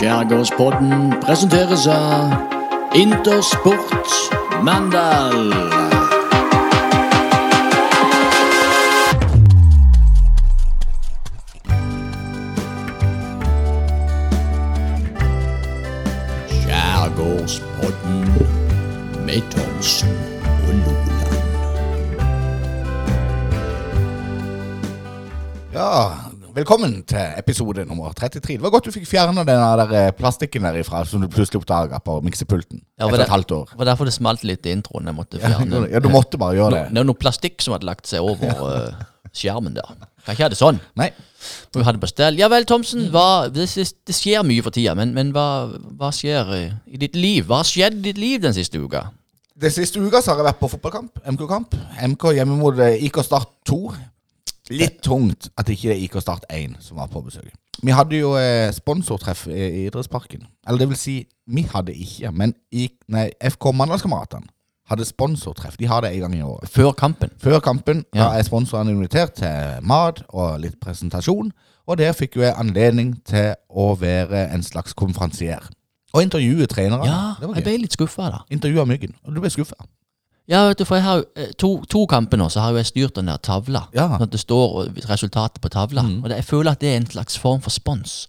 Skjærgårdspodden presenteres av Intersport Mandal. Velkommen til episode nummer 33. Det var godt du fikk fjerna den der ifra plastikken derifra som du plutselig oppdaga på miksepulten Ja, etter var et halvt år. Det var derfor det smalt litt i introen. Jeg måtte fjerne Ja, du måtte bare gjøre det. Det er noe plastikk som hadde lagt seg over eh, skjermen der. Kan ikke ha det sånn. Nei. Vi hadde på stell. Ja vel, Thomsen. Hva, det, det skjer mye for tida, men, men hva, hva skjer i, i ditt liv? Hva har skjedd i ditt liv den siste uka? Den siste uka så har jeg vært på fotballkamp. MK-kamp. MK hjemme mot eh, IK Start 2. Litt tungt at ikke det er IK Start 1 som var på besøk. Vi hadde jo eh, sponsortreff i, idrettsparken. Eller det vil si, vi hadde ikke, men i, nei, FK Mandalskameratene hadde sponsortreff. De har det en gang i året. Før kampen. Før kampen Ja. da er sponsorene invitert til mat og litt presentasjon. Og der fikk jo jeg anledning til å være en slags konferansier. Og intervjue trenere. Ja, det var jeg ble litt skuffa, da. Intervjua Myggen. Og du ble skuffa. Ja, vet du, for jeg har jo eh, to, to kamper nå, så har jo jeg styrt den der tavla. Ja. Mm. Sånn at det står eh, resultatet på tavla. Og det, jeg føler at det er en slags form for spons.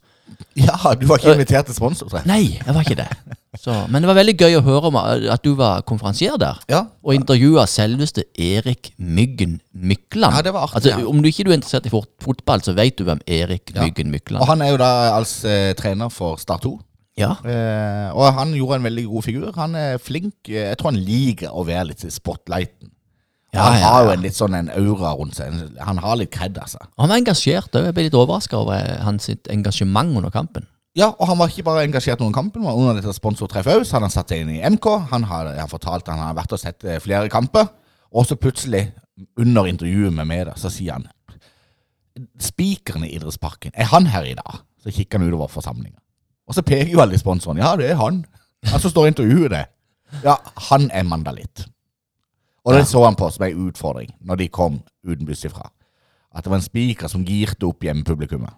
Ja, du var ikke invitert til sponsortreff. Nei, jeg var ikke det. Så, men det var veldig gøy å høre om eh, at du var konferansier der. Ja. Og intervjua selveste Erik Myggen Mykland. Ja, det var artig, altså, ja. Om du ikke er interessert i fot- fotball, så vet du hvem Erik. Myggen Og Mykland han er jo da altså eh, trener for Start 2. Ja. Eh, og han gjorde en veldig god figur. Han er flink. Jeg tror han liker å være litt i spotlighten. Ja, han har jo en litt sånn en aura rundt seg. Han har litt kred, altså. Han var engasjert òg. Jeg ble litt overraska over hans engasjement under kampen. Ja, og han var ikke bare engasjert under kampen, men under dette sponsortreffet òg, så hadde han satt seg inn i MK. Han har, fortalt at han har vært og sett eh, flere kamper, og så plutselig, under intervjuet med meg, så sier han Spikeren i idrettsparken, er han her i dag? Så kikker han utover forsamlinga. Og så peker jo alle sponsorene. Ja, det er han. Han som står intervjuet det. Ja, han er mandalitt. Og det Ja. så han på som ei utfordring når de kom uten buss ifra. At det var en spiker som girte opp hjemmepublikummet.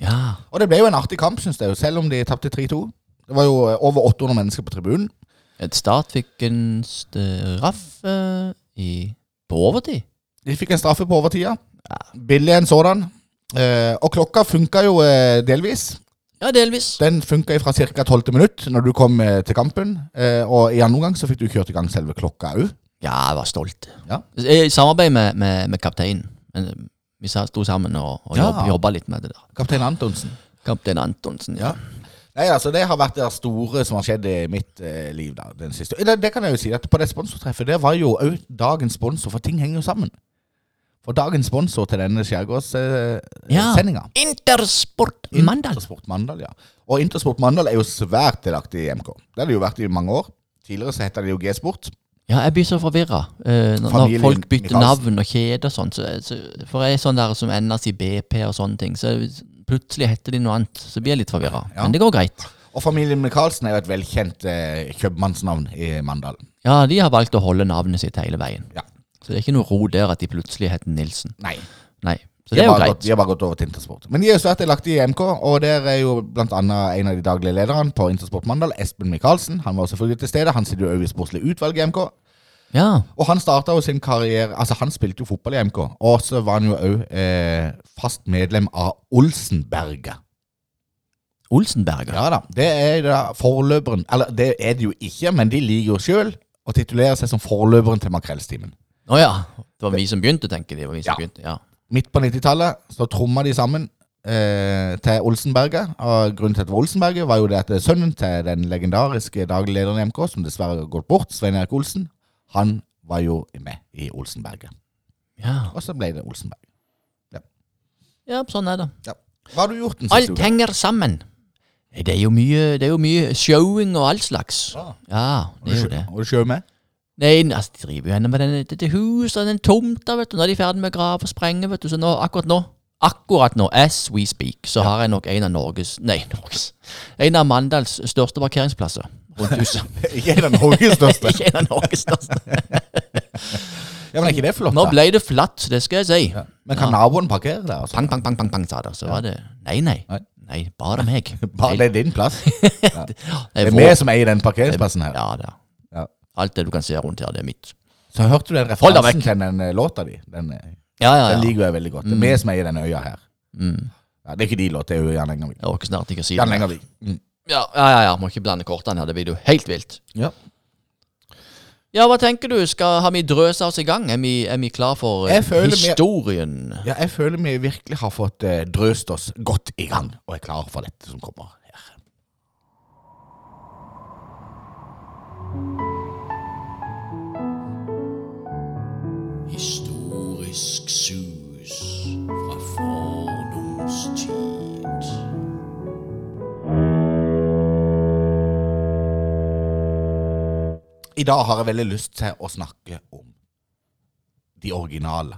Ja. Og det ble jo en artig kamp, syns jeg, selv om de tapte 3-2. Det var jo eh, over 800 mennesker på tribunen. Et Start fikk en straffe i, på overtid. De fikk en straffe på overtida. Billig en sådan. Eh, og klokka funka jo eh, delvis. Ja, delvis. Den funka fra ca. 12. minutt når du kom eh, til kampen. Eh, og i andre omgang så fikk du kjørt i gang selve klokka òg. Ja, jeg var stolt. Ja. I samarbeid med, med, med kapteinen. Vi sto sammen og, og Ja. jobb, jobba litt med det der. Kaptein Antonsen. Kaptein Antonsen, ja. Ja. Nei, altså Det har vært det store som har skjedd i mitt eh, liv da, den siste det, det kan jeg jo si, at på det sponsortreffet der var jo òg dagens sponsor, for ting henger jo sammen. For dagens sponsor til denne skjærgårdssendinga Ja. Intersport Mandal. Intersport Mandal, ja. Og Intersport Mandal er jo svært delaktig i MK. Det har det jo vært i mange år. Tidligere så het det jo G-sport. Ja, jeg blir så forvirra eh, når, når folk bytter navn og kjede og sånn. Så, så, for jeg er sånn der som ender i BP og sånne ting. Så plutselig heter de noe annet, så blir jeg litt forvirra. Ja. Men det går greit. Og familien Michaelsen er jo et velkjent eh, kjøpmannsnavn i Mandal. Ja, de har valgt å holde navnet sitt hele veien. Ja. Så det er ikke noe ro der at de plutselig heter Nilsen. Nei, Nei. Så de det er jo greit. gått, de har bare gått over til Intersport. Men de er jo svært delaktige i MK, og der er jo blant annet en av de daglige lederne på Intersport Mandal, Espen Michaelsen. Han var selvfølgelig til stede. Han sitter jo også i sportslig utvalg i MK. Ja. Og han starta jo sin karriere Altså, han spilte jo fotball i MK, og så var han jo òg eh, fast medlem av Olsenberget. Olsenberget? Ja da. Det er da forløperen Eller det er det jo ikke, men de liker jo sjøl å titulere seg som forløperen til Makrellstimen. Å ja. Det var vi som begynte, tenker de. Det var vi som Ja. begynte, ja. Midt på 90-tallet så tromma de sammen eh, til Olsenberget. Og grunnen til at det var Olsenberget, var jo det at sønnen til den legendariske daglig lederen i MK, som dessverre har gått bort, Svein Erik Olsen, han var jo med i Olsenberget. ja. Og så ble det Olsenberg. Ja, sånn er det. Ja. Hva har du gjort den siste Alt uka? henger sammen. Det er jo mye, det er jo mye showing og all slags. Ja. Ja, det er jo det. Og du sjø med? Nei, altså, de driver jo ennå med den, dette huset og den tomta, vet du. Nå er de ferdig med å grave og sprenge, vet du. Så nå, akkurat nå, akkurat nå, as we speak, så har jeg nok en av Norges Nei, Norges. En av Mandals største parkeringsplasser rundt huset. Ikke en av Norges største. Ikke en av Norges største. Ja, Men er ikke det flott, Nå ble det flatt, det skal jeg si. Ja. Men kan naboen parkere der? Altså? Pang, pang, pang, pang, pang, sa det. Så var det Nei, nei. Nei. Nei, bare meg. Bare det er din plass. Det Det er vi som eier den parkeringsplassen her. Ja, det er. Alt det du kan se rundt her, det er mitt. Så hørte du den referansen til den eh, låta di? Den, ja, Ja, ja, den liker jeg veldig godt. Det er vi som eier den øya her. Mm. Ja, det er ikke de låt, det er jo Jan Engervik. Jeg orker snart ikke å si Jan det. Mm. Ja, ja, ja, ja. Må ikke blande kortene her, det blir jo helt vilt. Ja. Ja, hva tenker du? Skal Har vi drøsa oss i gang? Er vi, er vi klar for historien? Vi- ja, jeg føler vi virkelig har fått eh, drøst oss godt i gang, og er klare for dette som kommer her. Historisk sus fra fordoms tid. I dag har jeg veldig lyst til å snakke om de originale.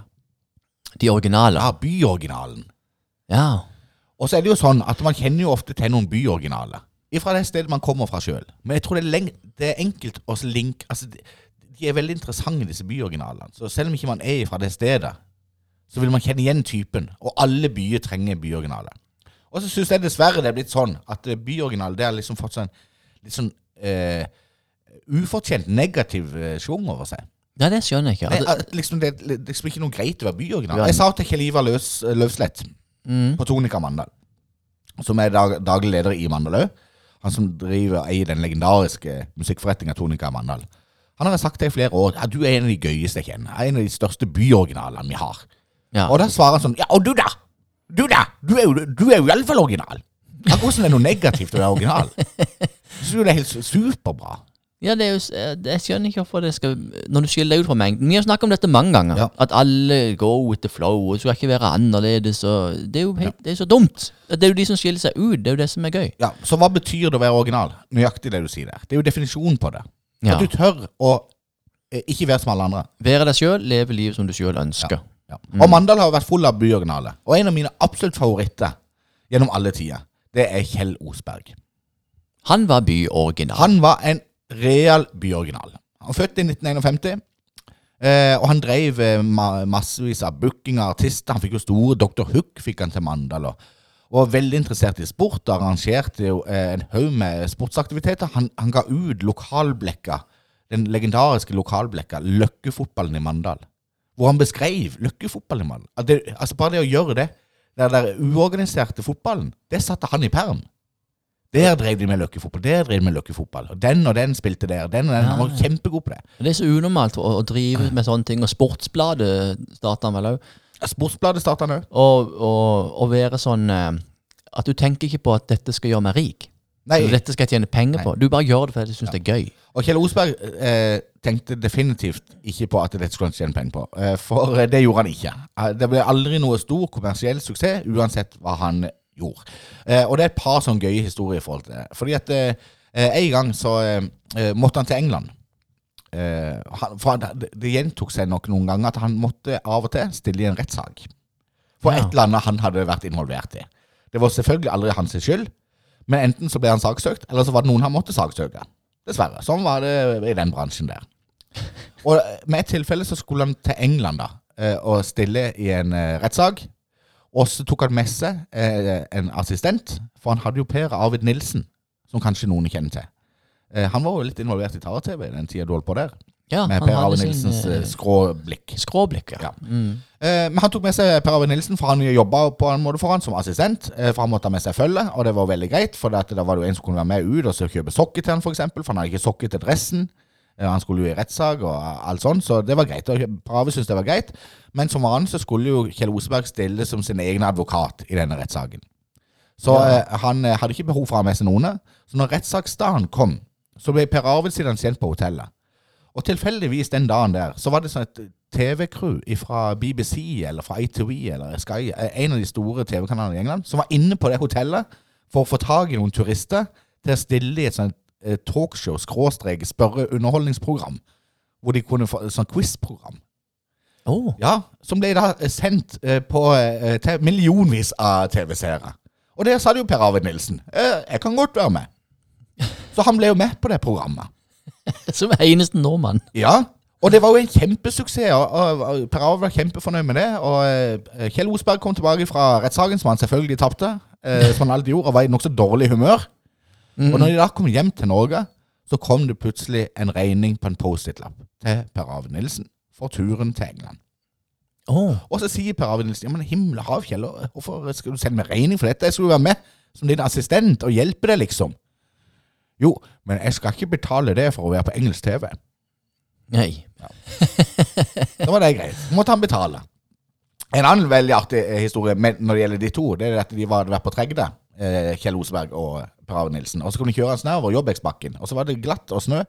De originale? Ja, byoriginalen. Ja. Og så er det jo sånn at man kjenner jo ofte til noen byoriginaler. Ifra det stedet man kommer fra sjøl. Men jeg tror det er, det er enkelt å linke altså, de, er veldig interessante, disse byoriginalene. Så selv om ikke man er fra det stedet, så vil man kjenne igjen typen. Og alle byer trenger byoriginaler. Og så syns jeg dessverre det er blitt sånn at byoriginaler byoriginale det har liksom fått sånn litt sånn eh, ufortjent negativ eh, schwung over seg. ja, det skjønner jeg ikke. Nei, Altså, at liksom, det er liksom ikke noe greit å være byoriginal. Ja. Jeg sa til Kjell Ivar Løs, Løvslett mm. på Tonika Mandal, som er dag, daglig leder i Mandal òg. Han som driver og eier den legendariske musikkforretninga Tonika Mandal. Han har sagt til i flere år ja, du er en av de gøyeste jeg kjenner. En av de største byoriginalene vi har. ja. Og da svarer han sånn Ja, og du da? Du da? Du er jo, du er jo iallfall original. Akkurat som det er noe negativt å være original. Jeg jo det er helt superbra. Ja, det er jo, eh, det- jeg skjønner ikke hvorfor det skal Når du skiller deg ut fra mengden Vi har snakket om dette mange ganger. Ja. At alle går with the flow, og skal ikke være annerledes. Det er jo helt, det er så dumt. Det er jo de som skiller seg ut. Det er jo det som er gøy. Ja, Så hva betyr det å være original? Nøyaktig det du sier der. Det er jo definisjonen på det. Ja. At du tør å eh, ikke være som alle andre. Være deg sjøl, leve livet som du sjøl ønsker. Ja. Og Mandal har vært full av byoriginale. Og en av mine absolutt favoritter gjennom alle tider, det er Kjell Osberg. Han var byoriginal. Han var en real byoriginal. Han var født i 1951. Eh, og han drev eh, ma massevis av booking av artister. Han fikk jo store Dr. Hook fikk han til Mandal. Og, og var veldig interessert i sport. og Arrangerte jo eh, en haug med sportsaktiviteter. Han, han ga ut lokalblekka, den legendariske lokalblekka Løkkefotballen i Mandal. Hvor han beskrev Løkkefotballen i Mandal. At det, altså Bare det å gjøre det, den der uorganiserte fotballen, det satte han i perm. Der drev de med løkkefotball, der drev de med løkkefotball. Og den og den spilte der. Den og den. Han var kjempegod på det. Det er så unormalt å, å drive med sånne ting. Og Sportsbladet starta han vel òg. Sportsbladet starta han òg. Og, og være sånn eh, At du tenker ikke på at dette skal gjøre meg rik. Nei, dette skal jeg tjene penger på. Du bare gjør det fordi du syns det er gøy. og Kjell Osberg eh, tenkte definitivt ikke på at dette skulle han tjene penger på. Eh, for eh, det gjorde han ikke. Eh, Det ble aldri noe stor kommersiell suksess, uansett hva han gjorde. Eh, og det er et par sånne gøye historier i forhold til det. Fordi at en gang så måtte han til England. Eh, han, for han, det, gjentok seg nok noen ganger at han måtte av og til stille i en rettssak. For Ja. et eller annet han hadde vært involvert i. Det var selvfølgelig aldri hans skyld, men enten så ble han saksøkt, eller så var det noen han måtte saksøke. Dessverre. Sånn var det i den bransjen der. Og med et tilfelle så skulle han til England da, eh, og stille i en eh, rettssak. Og så tok han med seg eh, en assistent, for han hadde jo Per Arvid Nilsen, som kanskje noen kjenner til. Eh, han var jo litt involvert i Tara-TV den tida du holdt på der, Ja, med Per hadde Nilsens sin, eh, eh, skråblikk. Skråblikk, ja. Ja. Mm. Eh, men han tok med seg Per Arve Nilsen, for han jobba på en måte for han som assistent. Eh, for han måtte ha med seg følge, og det var veldig greit. For da var det jo en som kunne være med ut og så kjøpe sokker til han, for eksempel, for han hadde ikke sokker til dressen. Eh, han skulle jo i rettssak og alt sånt, så det var greit. Og Per Arve syntes det var greit. Men som vanlig så skulle jo Kjell Oseberg stille som sin egen advokat i denne rettssaken. Så Ja. han hadde ikke behov for å ha med seg noen. Så når rettssaksdagen kom, så ble Per Arvid sittende igjen på hotellet. Og tilfeldigvis den dagen der, så var det sånn et TV-crew fra BBC eller fra ITV eller Sky, eh, en av de store TV-kanalene i England, som var inne på det hotellet for å få tak i noen turister til å stille i et sånt eh, talkshow, skråstrek, spørre-underholdningsprogram, hvor de kunne få et sånt quiz-program. Oh. Ja, som ble da eh, sendt på, millionvis av TV-seere. Og der sa det jo Per Arvid Nilsen. Jeg kan godt være med. Så han ble jo med på det programmet. Som eneste nordmann. Ja, Og det var jo en kjempesuksess, og, Per Arve var kjempefornøyd med det. Og eh, Kjell Osberg kom tilbake fra rettssaken, som han selvfølgelig tapte, eh, som han alltid gjorde, og var i nokså dårlig humør. Mm. Og når de da kom hjem til Norge, så kom det plutselig en regning på en Post-It-lapp til Per Arve Nilsen for turen til England. Oh. Og så sier Per Arve Nilsen ja, men himmel og hav, Kjell, hvorfor skal du sende meg regning for dette? Jeg skulle jo være med som din assistent og hjelpe deg, liksom. Jo, men jeg skal ikke betale det for å være på engelsk TV. Nei. Da var det greit. Måtte han betale. En annen veldig artig eh, historie når det gjelder de to, det er at de var, på Tregde, eh, Kjell Osberg og Per Arve Nilsen. Og så kunne de kjøre oss nedover Jobbeksbakken, og så var det glatt og snø.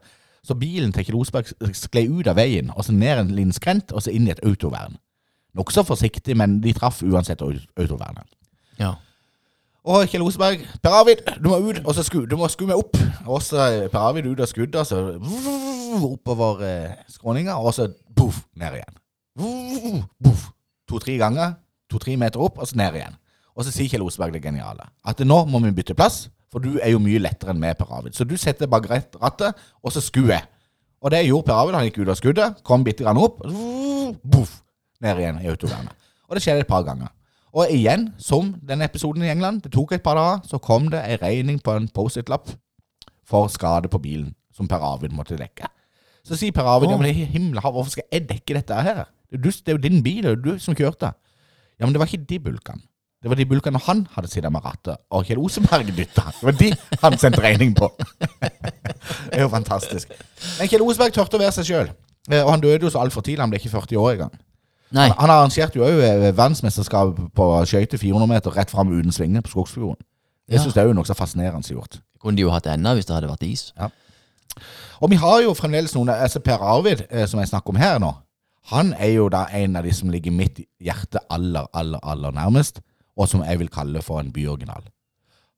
Så bilen til Kjell Osberg sklei ut av veien, og så ned en liten skrent, og så inn i et autovern. Nokså forsiktig, men de traff uansett au- autovernet. Ja. Og Kjell Osberg, Per Arvid, du må ut, og så sku, du må skue meg opp. Og så er Per Arvid ut av skuddet, og så oppover eh, skråninga, og så boff, ned igjen. To-tre ganger, to-tre meter opp, og så ned igjen. Og så sier Kjell Osberg det geniale, at nå må vi bytte plass, for du er jo mye lettere enn meg, Per Arvid. Så du setter bak rattet, og så skuer jeg. Og det gjorde Per Arvid, han gikk ut av skuddet, kom bitte grann opp, boff, ned igjen i autovernet. Og det skjedde et par ganger. Og igjen, som denne episoden i England, det tok et par dager, så kom det en regning på en Post-It-lapp for skade på bilen, som Per Arvid måtte dekke. Så sier Per Arvid, ja, men himmel, hvorfor skal jeg dekke dette her? Det er, du, det er jo din bil, det er jo du som kjørte. Ja, men det var ikke de bulkene. Det var de bulkene han hadde sittet med rattet, og Kjell Oseberg dytta. Det var de han sendte regning på. det er jo fantastisk. Men Kjell Oseberg turte å være seg sjøl. Og han døde jo så altfor tidlig, han ble ikke 40 år engang. Nei. Han arrangerte jo òg verdensmesterskap på skøyter 400 meter rett fram uten svinger på Skogsfjorden. Jeg Ja. syns det er jo nokså fascinerende gjort. Kunne de jo hatt ennå hvis det hadde vært is. Og vi har jo fremdeles noen altså Per Arvid, eh, som jeg snakker om her nå. Han er jo da en av de som ligger mitt hjerte aller, aller, aller nærmest, og som jeg vil kalle for en byoriginal.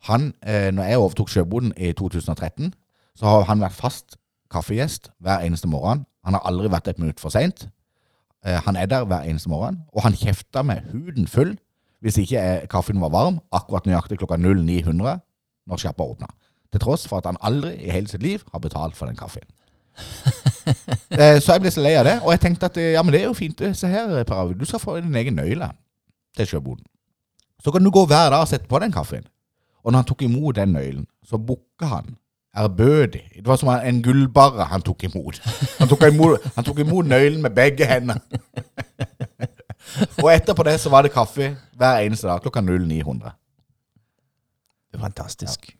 Han, eh, når jeg overtok Sjøboden i 2013, så har han vært fast kaffegjest hver eneste morgen. Han har aldri vært et minutt for seint. Eh, han er der hver eneste morgen, og han kjefta med huden full hvis ikke eh, kaffen var varm akkurat nøyaktig klokka 0900 når sjappa åpna. Til tross for at han aldri i hele sitt liv har betalt for den kaffen. Eh, så jeg ble så lei av det, og jeg tenkte at ja, men det er jo fint. Se her, Per Arvid, du skal få din egen nøyle til sjøboden. Så kan du gå hver dag og sette på den kaffen. Og når han tok imot den nøylen, så bukka han ærbødig. Det var som en gullbarre han tok imot. Han tok imot, han tok imot nøylen med begge hender. og etterpå det så var det kaffe hver eneste dag klokka 0900. Det er fantastisk.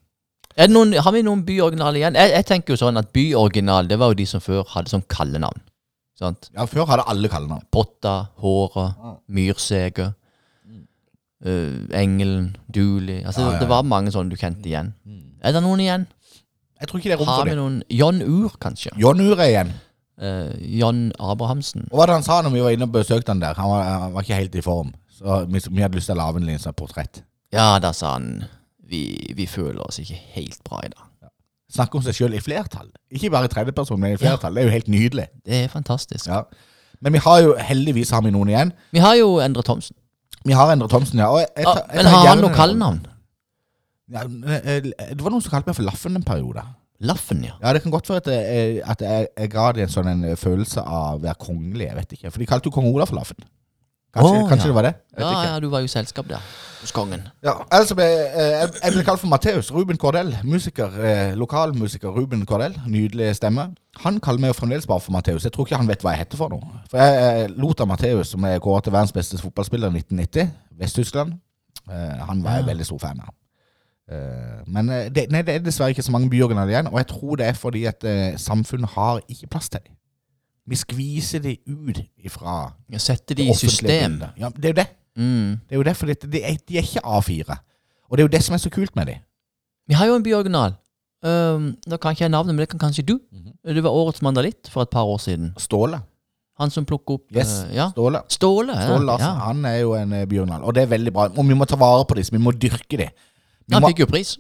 Er det noen, har vi noen byoriginal igjen? Jeg, jeg tenker jo sånn at byoriginal, det var jo de som før hadde sånn kallenavn. Sant? Ja, Før hadde alle kallenavn. Potta, Håra, Myrsege, Uh, Engelen, Dooley Altså, Ja, ja, ja. det var mange sånne du kjente igjen. Er det noen igjen? Jeg tror ikke det er rom Har for vi det. noen John Ur, kanskje? John Ure igjen. Eh, John Abrahamsen. Og hva var det han sa når vi var inne og besøkte han der? Han var, han var ikke helt i form. Så vi, vi hadde lyst til å lage en liten sånn portrett. Ja, da sa han vi, vi føler oss ikke helt bra i dag. Snakke om seg sjøl i flertall. Ikke bare i tredjeperson, men i flertall. Det er jo helt nydelig. Det er fantastisk. Ja. Men vi har jo heldigvis har vi noen igjen. Vi har jo Endre Thomsen. Vi har Endre Thomsen, ja. Og jeg, jeg, Ja, tar- jeg men tar har han gjerne- noe kallenavn? Ja, eh, det var noen som kalte meg for Laffen en periode. Laffen, ja. Ja, Det kan godt være at jeg, at jeg, jeg ga dem en sånn en følelse av å være kongelig. Jeg vet ikke. For de kalte jo kong Olav for Laffen. Kanskje, oh, kanskje ja. det var det? Jeg Ja, ja, du var jo i selskap der hos kongen. Ja, altså, eh, jeg, jeg ble kalt for Matteus. Ruben Cordell. Musiker, eh, lokalmusiker Ruben Cordell. Nydelig stemme. Han kaller meg jo fremdeles bare for Matteus. Jeg tror ikke han vet hva jeg heter for noe. For jeg lot av Matteus, som er kåret til verdens beste fotballspiller i 1990, Vest-Tyskland, eh, han var jeg veldig stor fan av. Eh, men eh, det, nei, det er dessverre ikke så mange byorganer igjen, og jeg tror det er fordi at eh, samfunnet har ikke plass til dem. Vi skviser de ut ifra Jeg setter de i system. Ja, det er jo det. Mm. Det er jo derfor det, de, er, de er ikke A4. Og det er jo det som er så kult med dem. Vi har jo en byoriginal. Um, da kan ikke jeg navnet, men det kan kanskje du. Mm -hmm. Du var Årets mandalitt for et par år siden. Ståle. Han som plukker opp Yes. uh, ja. Ståle. Ståle. ja. Ståle Larsen. ja. Han er jo en byoriginal. Og det er veldig bra. Og vi må ta vare på dem, så vi må dyrke dem. Han fikk jo pris.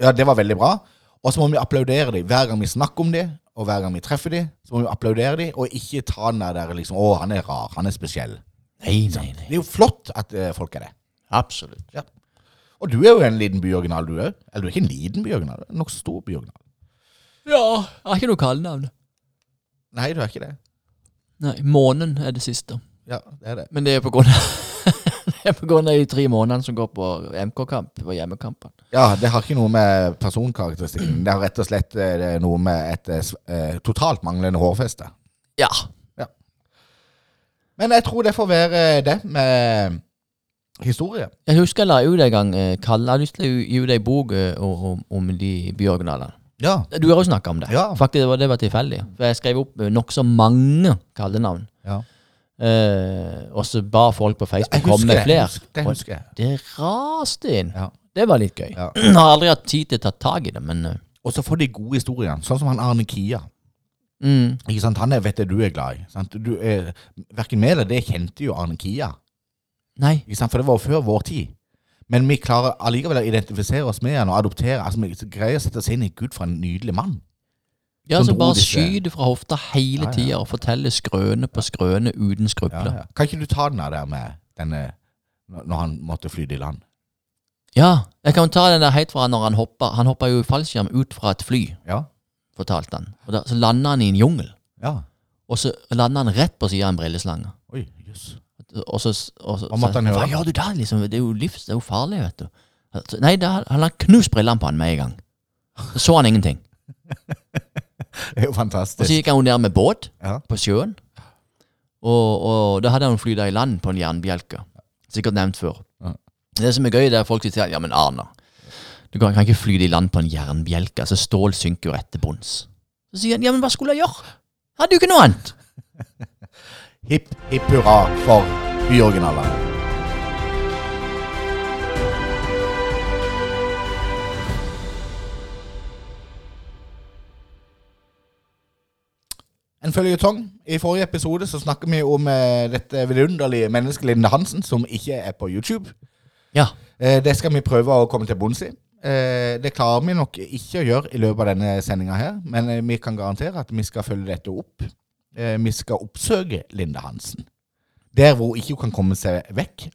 ja, det var veldig bra. Og så må vi applaudere dem hver gang vi snakker om dem, og hver gang vi treffer dem. Så må vi applaudere dem, og ikke ta den der, liksom Å, han er rar. Han er spesiell. Nei, nei, nei. Det er jo flott at uh, folk er det. Absolutt. Og du er jo en liten byoriginal, du òg. Eller du er ikke en liten byoriginal, en nokså stor byoriginal. Ja, jeg har ikke noe kallenavn. Nei, du er ikke det. Nei, månen er det siste. Ja, det er det. Men det er på grunn av Av de tre månedene som går på MK-kamp, på hjemmekampen. Ja, det har ikke noe med personkarakteristikken. Det har rett og slett eh, noe med et eh, eh, totalt manglende hårfeste. Ja. ja. Men jeg tror det får være det med historie. Jeg husker jeg la ut en gang eh, Kalle hadde lyst til å gi ut ei bok eh, om, om de byoriginalene. Ja. Du har jo snakka om det. Ja. Faktisk, det var, det var tilfeldig. For jeg skrev opp eh, nokså mange kallenavn. ja. Eh, og så ba folk på Facebook komme med flere. Det husker jeg. Det raste inn. Ja. Det var litt gøy. Ja. Jeg har aldri hatt tid til å ta tak i det, men eh, Og så får de gode historiene, sånn som han Arne Kia. mm, Ikke sant? Han er, vet jeg du er glad i. Sant? Du er, verken med eller det kjente jo Arne Kia. Nei. Ikke sant? For det var jo før vår tid. Men vi klarer allikevel å identifisere oss med han og adoptere. Altså, Vi greier å sette oss inn i Gud for en nydelig mann. Ja, Som så bare skyter fra hofta hele Ja, ja. tida og forteller skrøne på skrøne uten skrupler. Ja, Kan ikke du ta den der med denne når han måtte fly i land? Ja, jeg kan ta den der helt fra når han hoppa. Han hoppa jo i fallskjerm ut fra et fly, Ja. fortalte han. Og da, så landa han i en jungel. Ja. Og så landa han rett på sida av en brilleslange. Oi, jøss. Og så, og så måtte han høre? Hva gjør du da? Liksom? Det er jo livs, det er jo farlig, vet du. Nei, da han knust brillene på han med en gang. Så så han ingenting. Det er jo fantastisk. Og så gikk han jo ned med båt Ja. på sjøen. Og, og da hadde han flydd i land på en jernbjelke. Sikkert nevnt før. Ja. Det som er gøy, det er at folk sier ja, men Arne, du kan, kan ikke fly i land på en jernbjelke. Altså, stål synker jo rett til bunns. Så sier han ja, men hva skulle jeg gjøre? Hadde jo ikke noe annet. Hipp, hipp hurra for byoriginalene. En føljetong. I forrige episode så snakker vi om eh, dette vidunderlige mennesket Linde Hansen, som ikke er på YouTube. Ja. Eh, det skal vi prøve å komme til bunns i. Eh, det klarer vi nok ikke å gjøre i løpet av denne sendinga her, men eh, vi kan garantere at vi skal følge dette opp. Eh, vi skal oppsøke Linde Hansen. Der hvor hun ikke kan komme seg vekk,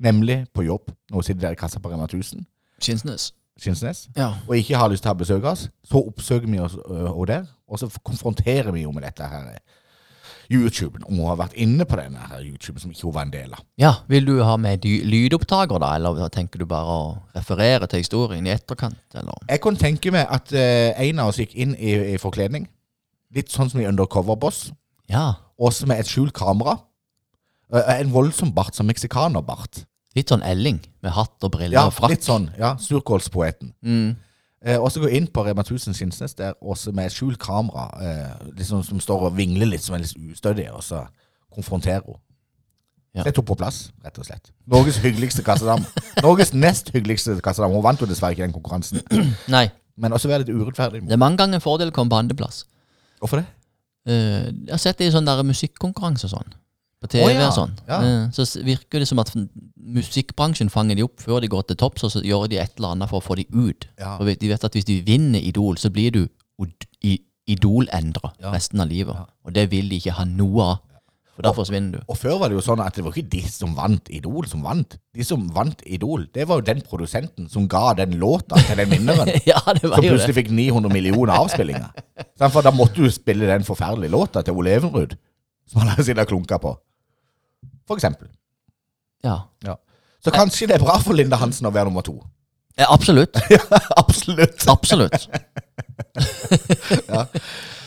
nemlig på jobb. Når hun sitter der i kassa på Rema 1000, Skinsnes. Skinsnes, Ja. og ikke har lyst til å besøke oss, så oppsøker vi oss øh, henne der, og så konfronterer vi jo med dette her eh, YouTuben, om hun har vært inne på denne her YouTuben som ikke hun var en del av. ja. Vil du ha med lydopptaker, da, eller tenker du bare å referere til historien i etterkant, eller? Jeg kunne tenke meg at uh, en av oss gikk inn i, i forkledning, litt sånn som i Undercover Boss, Ja. også med et skjult kamera. Uh, En voldsom bart, som meksikanerbart. Litt sånn Elling, med hatt og briller Ja, og frakk. litt sånn. ja, Surkålspoeten. Mm. Eh, også gå inn på Rema 1000 Skinsnes der, også med skjult kamera, eh, liksom, som står og vingler litt, som er litt ustødig, og så konfronterer hun. Ja. Sett tok på plass, rett og slett. Norges hyggeligste kassedame. Norges nest hyggeligste kassedame. Hun vant jo dessverre ikke den konkurransen. Nei, Men også være litt urettferdig. det er mange ganger en fordel å komme på andreplass. Hvorfor det? Eh, jeg har sett det i sånne der musikkonkurranse og sånn. På TV oh, ja. og sånn. Ja. Eh, så virker det som at musikkbransjen fanger de opp før de går til topps, og så gjør de et eller annet for å få de ut. Ja. For de vet at hvis de vinner Idol, så blir du Idol-endra resten av livet. Og det vil de ikke ha noe av. For da forsvinner du. Og før var det jo sånn at det var ikke de som vant Idol, som vant. De som vant Idol, det var jo den produsenten som ga den låta til den vinneren. ja, det var Som jo det. plutselig fikk 900 millioner avspillinger. For da måtte du spille den forferdelige låta til Ole Evenrud, som han har sittet og klunka på. For eksempel. Ja. Ja. Så kanskje det er bra for Linda Hansen å være nummer to. ja, absolutt. Absolutt. Absolutt.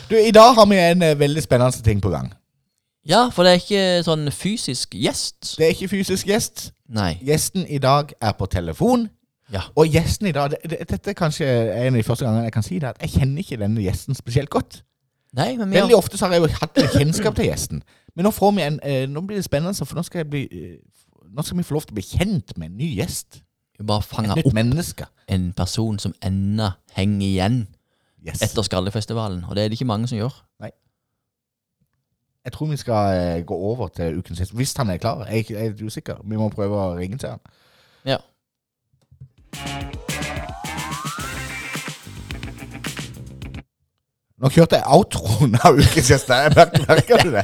Du, I dag har vi en eh, veldig spennende ting på gang. Ja, for det er ikke sånn fysisk gjest. Det er ikke fysisk gjest. Nei. Gjesten i dag er på telefon. Ja. Og gjesten i dag det, det, Dette er kanskje en av de første gangene jeg kan si det, at jeg kjenner ikke denne gjesten spesielt godt. Nei, men Veldig har, ofte så har jeg jo hatt kjennskap til gjesten. Men nå, en, eh, nå blir det spennende, for nå skal, bli, eh, nå skal vi få lov til å bli kjent med en ny gjest. vi bare fanger opp menneske. en person som ennå henger igjen Yes. etter Skallefestivalen. Og det er det ikke mange som gjør. Nei. Jeg tror vi skal eh, gå over til ukens gjest. Hvis han er klar. Jeg jeg er usikker. Vi må prøve å ringe til han. Ja. Nå kjørte jeg outroen av ukens gjest. Jeg Merker, du det?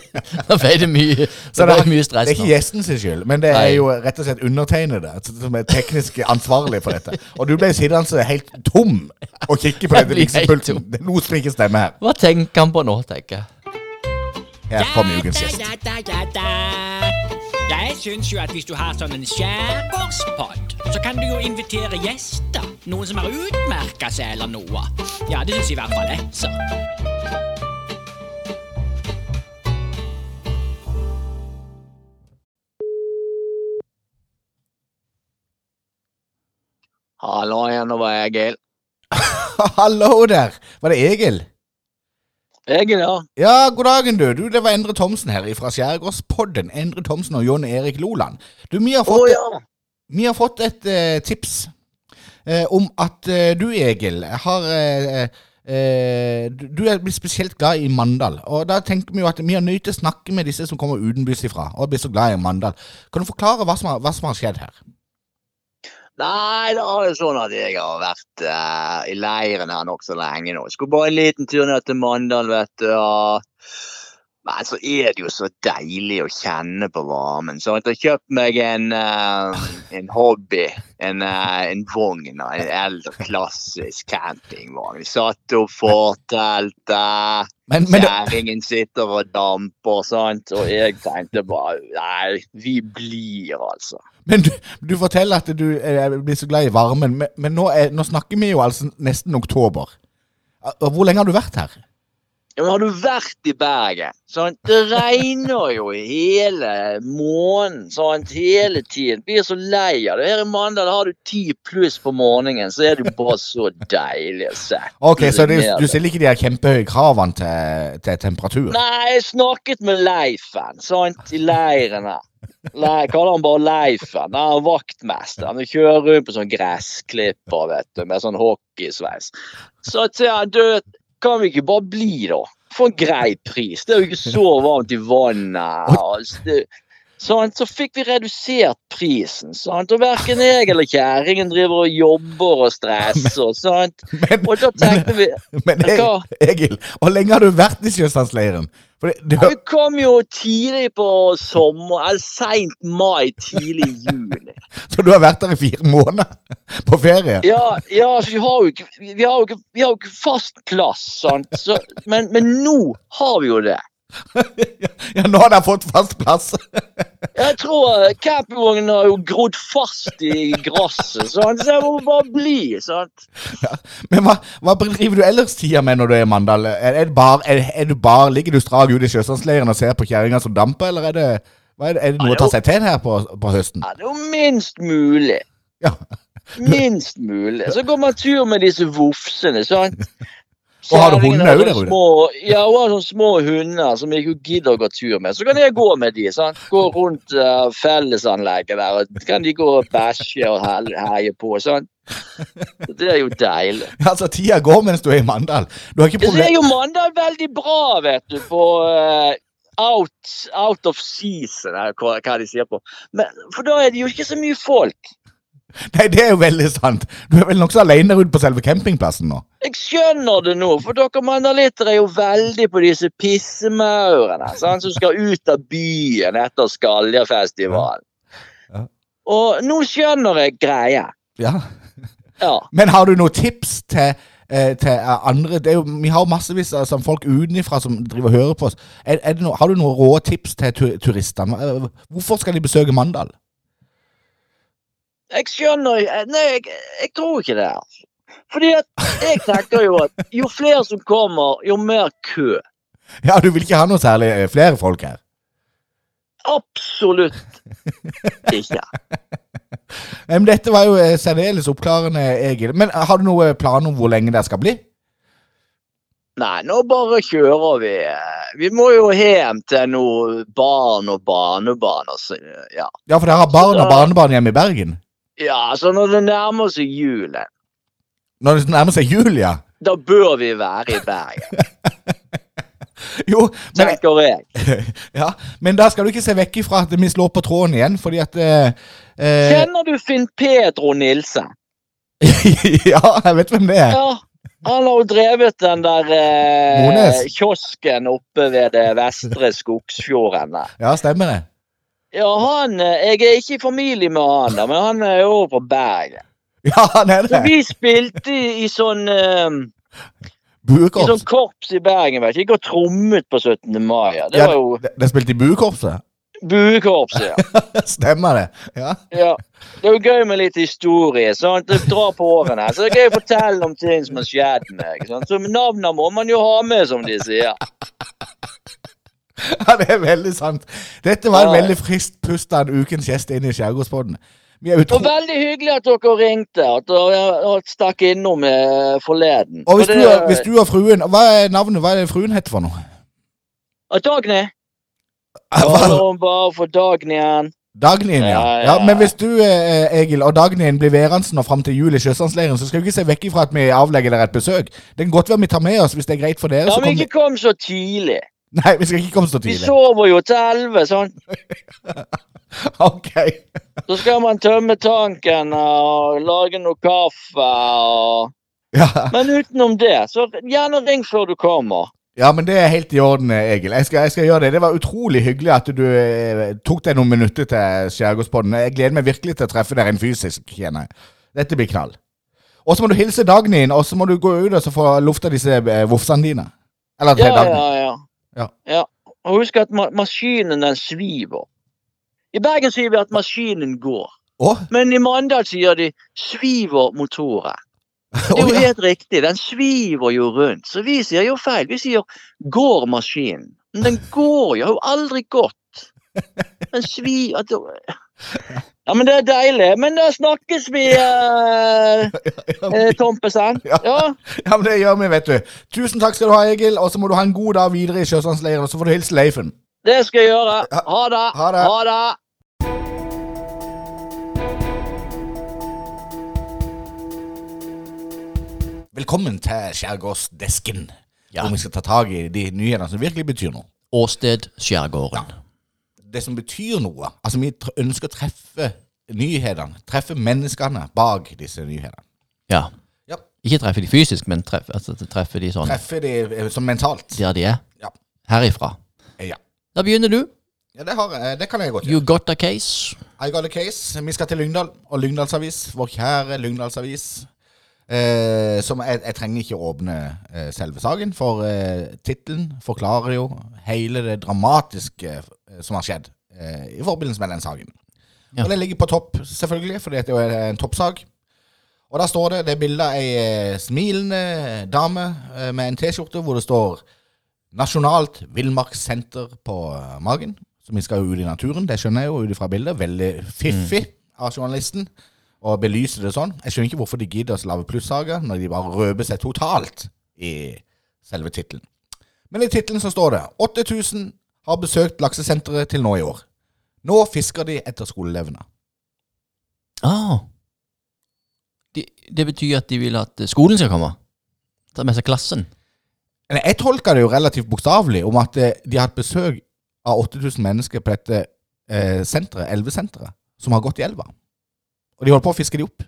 Nå ble det mye, Så det ble det- mye Det er ikke gjesten sin skyld, men det er jo rett og slett undertegnede som er teknisk ansvarlig for dette. Og du ble sittende helt tom og kikke på dette miksepulten. Det er noe som ikke stemmer her. Hva tenker han på nå, tenker jeg. Her kommer ukens gjest. Jeg syns jo at hvis du har sånn en skjærgårdspod, så kan du jo invitere gjester. Noen som har utmerka seg eller noe. Ja, det syns i hvert fall jeg. Så. Hallo igjen, det var Egil. Hallo der! Var det Egil? Egil, ja. Ja, god dagen, du. du. Det var Endre Thomsen her fra Skjærgårdspodden. Endre Thomsen og Jon Erik Loland. Du, vi har fått, fått, ja. vi har fått et uh, tips uh, om at uh, du, Egil, har du- Du er blitt spesielt glad i Mandal. Og da tenker vi jo at vi har nødt til å snakke med disse som kommer utenbys ifra og blir så glad i Mandal. Kan du forklare hva som har, hva som har skjedd her? Nei, det er sånn at jeg har vært uh, i leiren her nokså lenge nå. Jeg Skulle bare en liten tur ned til Mandal, vet du. Og... Men så er det jo så deilig å kjenne på varmen. Så jeg har kjøpt meg en, uh, en hobby. En, uh, en vogn. En eldre, klassisk campingvogn. Vi satte opp forteltet. Men, men det, Kjerringen sitter og damper, sant. Og jeg tenkte bare Nei, vi blir, altså. Men du, du forteller at du eh, blir så glad i varmen, men, men nå, er, nå snakker vi jo altså nesten oktober. Hvor lenge har du vært her? Ja, men har du vært i Bergen? Sant? Det regner jo hele måneden. Sant? Hele tiden. Blir så lei av det. Her i Mandal har du ti pluss på morgenen, så er det bare så deilig å se. Ok, Så det, du stiller ikke de her kjempehøye kravene til, til temperatur? Nei, jeg snakket med Leifen sant? i leiren her. Nei, kaller han bare Leifen. Han er vaktmester. Han kjører rundt på sånn gressklipper vet du, med sånn hockeysveis. Så til han, du, kan vi ikke bare bli, da? For en grei pris. Det er jo ikke så varmt i vannet. Altså, sant? Så fikk vi redusert prisen. Sant? Og verken jeg eller kjerringen driver og jobber og stresser. Sant? Men, Og da tenkte vi men men Egil, hvor lenge har du vært i Sjøsandsleiren? Det, det, kom jo tidlig på sommer, eller seint mai, tidlig juni. så du har vært der i fire måneder på ferie? Ja, ja så vi har jo ikke, vi har jo ikke, vi har jo ikke fast plass, sant. Så, men, men nå har vi jo det. Ja, nå har de fått fast plass. Jeg tror eh, campingvognen har jo grodd fast i gresset, så så ser må bare bli. sant? Men hva, hva driver du ellers tida med når du er i Mandal? Er, er, bar, er, er du bare, Ligger du strak ute i Sjøsandsleiren og ser på kjerringa som damper, eller er er det, er det noe å ta seg til her på, på høsten? Ja, det er jo minst mulig. Ja. Minst mulig. Så går man tur med disse vofsene, sant. Og har du hunder òg der ute? Ja, hun har sånne små hunder som jeg ikke gidder å gå tur med. Så kan jeg gå med de, sant. Gå rundt uh, fellesanlegget der, og kan de gå og bæsje og heie på, sant. Det er jo deilig. Altså, tida går mens du er i Mandal. Du har ikke problem... så er jo Mandal veldig bra, vet du, på uh, out, out of season, hva, hva de sier på. Men, for da er det jo ikke så mye folk. Nei, det er jo veldig sant. Du er vel nokså alene ute på selve campingplassen nå? Jeg skjønner det nå, for dere mandalitter er jo veldig på disse pissemaurene som skal ut av byen etter Skaljafestivalen. Ja. Og nå skjønner jeg greia. Ja. Ja. Men har du noen tips til, eh, til eh, andre det er jo, Vi har jo massevis av altså, folk utenfra som driver og hører på oss. Er, er det no, har du noen rå tips til tu, turistene? Eh, Hvorfor skal de besøke Mandal? Jeg skjønner Nei, jeg, jeg tror ikke det. altså. Fordi at jeg tenker jo at jo flere som kommer, jo mer kø. Ja, du vil ikke ha noe særlig eh, flere folk her? Absolutt ikke. Men dette var jo eh, særdeles oppklarende, Egil. Men eh, har du noen plan om hvor lenge det skal bli? Nei, nå bare kjører vi. Vi må jo hjem til noe barn og barnebarn. Altså. Ja. Ja, for dere har barn og barnebarn hjemme i Bergen? Ja, så når det nærmer seg julen, Når det nærmer seg jul, ja? da bør vi være i Bergen, Jo, men, tenker jeg. ja, men da skal du ikke se vekk ifra at vi slår på tråden igjen, fordi at eh, eh, Kjenner du Finn Pedro Nilsen? Ja, jeg vet hvem det er. Ja, han har jo drevet den der eh, kiosken oppe ved det vestre Skogsfjorden der. Ja, stemmer det. Ja, han eh, Jeg er ikke i familie med han, da, men han er jo fra Bergen. Ja, han er Så det. vi spilte i, i sånn eh, I sånn korps i Bergen, vet du. Gikk og trommet på 17. mai. Det Ja, var jo det spilte i buekorpset? buekorpset, ja. Stemmer det? Ja. ja. Det er jo gøy med litt historie. sant? Det drar på årene. Så det er gøy å fortelle om ting som har skjedd meg. sant? Så navnene må man jo ha med, som de sier. ja, det er veldig sant. Dette var en veldig friskt pust av en ukens gjest inn i Skjærgårdsbåten. Og veldig hyggelig at dere ringte. At dere stakk innom eh, forleden. Og hvis For du, hvis du og fruen Hva er navnet? Hva er det fruen heter for noe? Dagny? Hva? hun bare for Dagny igjen. Dagnien, ja. Ja, ja. ja. Men hvis du, eh, Egil, og Dagnyen blir værende og fram til jul i Sjøsandsleiren, så skal vi ikke se vekk ifra at vi avlegger dere et besøk. Det kan godt være vi tar med oss, hvis det er greit for dere. Ja, så men ikke kom så tidlig. Nei, vi skal ikke komme så tidlig. Vi sover jo til elleve, sant. Ok. Så skal man tømme tanken og lage noe kaffe og Ja. Men utenom det, så gjerne ring før du kommer. ja, men det er helt i orden, Egil. Jeg skal, jeg skal gjøre det. Det var utrolig hyggelig at du eh, tok deg noen minutter til Skjærgårdspodden. Jeg gleder meg virkelig til å treffe dere en fysisk, kjenner jeg. Dette blir knall. Og så må du hilse Dagnien, og så må du gå ut og få lufta disse eh, vofsene dine. Eller til Ja, Dagny. ja, ja. Ja. ja. Og husk at ma maskinen den sviver. I Bergen sier vi at maskinen går. Oh. Men i Mandal sier de 'sviver motoren'. Det er jo helt riktig. Den sviver jo rundt. Så vi sier jo feil. Vi sier 'går maskinen'. Men den går jo. Har jo aldri gått. Den svi... Ja, men det er deilig. Men da snakkes vi, eh, eh, Tompesen. Ja. Ja. Ja, men det gjør vi, vet du. Tusen takk skal du ha, Egil. Og så må du ha en god dag videre i Sjøsandsleiren, og så får du hilse Leifen. Det skal jeg gjøre. Ha det. Ha det. Ha det. Velkommen til Skjærgårdsdesken, Ja. hvor vi skal ta tak i de nyhetene som virkelig betyr noe. Åsted Skjærgården. Det som betyr noe. Altså, vi ønsker å treffe nyhetene. Treffe menneskene bak disse nyhetene. Ja. Ja. Ikke treffe de fysisk, men treffe, altså, treffe de sånn Treffe de eh, som mentalt. der de er. Ja. Herifra. Ja. Da begynner du. Ja, det, har, det kan jeg godt gjøre. You got a case. I got a case. Vi skal til Lyngdal og Lyngdalsavis. Vår kjære Lyngdalsavis. Eh, som jeg, jeg trenger ikke åpne eh, selve saken, for eh, tittelen forklarer jo hele det dramatiske eh, som har skjedd eh, i forbindelse med den saken. Ja. Og det ligger på topp, selvfølgelig, fordi det er en toppsak. Og da står det det er bilde av ei eh, smilende dame eh, med en T-skjorte hvor det står Nasjonalt villmarkssenter på eh, magen. Så vi skal jo ut i naturen, det skjønner jeg jo ut ifra bildet. Veldig fiffig av journalisten å belyse det sånn. Jeg skjønner ikke hvorfor de gidder å lage plussaker når de bare røper seg totalt i selve tittelen. Men i tittelen så står det 8000 har besøkt laksesenteret til nå i år. Nå fisker de etter skoleelevene. Ah. De, det betyr at de vil at skolen skal komme. Ta med seg klassen. Jeg tolker det jo relativt bokstavelig om at eh, de har hatt besøk av 8000 mennesker på dette eh, senteret, elvesenteret, som har gått i elva. Og de holder på å fiske de opp.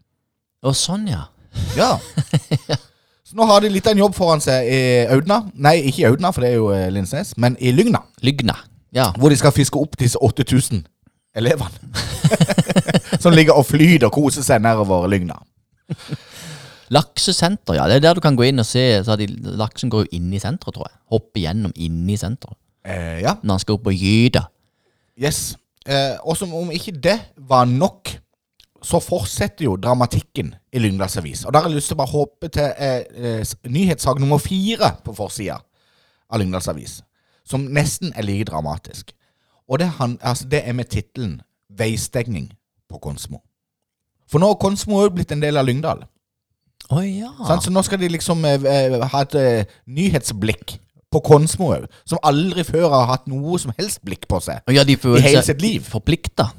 Å, sånn, ja. Ja. Så nå har de litt av en jobb foran seg i Audna. Nei, ikke i Audna, for det er jo eh, Lindesnes, men i Lygna. Lygna. Ja. Hvor de skal fiske opp disse 8000 elevene. som ligger og flyter og koser seg nedover Lygna. Laksesenter, ja. Det er der du kan gå inn og se. Så har de, laksen går jo inn i senteret, tror jeg. Hopper gjennom inn i senteret. Eh, ja. Når han skal opp og gyte. Yes. Eh, og som om ikke det var nok, så fortsetter jo dramatikken i Lyngdals Avis. Og da har jeg lyst til å bare håpe til eh, eh, nyhetssak nummer fire på forsida av Lyngdals Avis, som nesten er like dramatisk. Og det, han, altså, det er med tittelen 'Veistengning på Konsmo'. For nå har Konsmo òg blitt en del av Lyngdal. Å ja. Sånn, Så nå skal de liksom eh, eh, ha et eh, nyhetsblikk på Konsmo òg, som aldri før har hatt noe som helst blikk på seg. Ja, de I hele sitt liv. forplikta.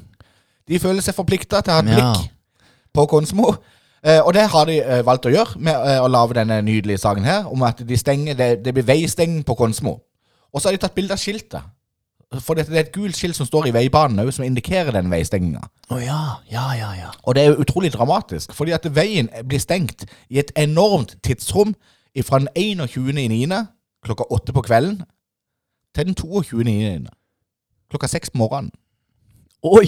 De føler seg forplikta til å ha et Ja. blikk på Konsmo. Eh, og det har de eh, valgt å gjøre med eh, å lage denne nydelige saken her, om at de stenger, det, det blir veistenging på Konsmo. Og så har de tatt bilde av skiltet. For det, det er et gult skilt som står i veibanen òg, som indikerer den veistenginga. Å ja. Ja, ja, ja. Og det er jo utrolig dramatisk, fordi at veien blir stengt i et enormt tidsrom fra den 21.9. klokka åtte på kvelden til den 22.9. klokka seks på morgenen. Oi!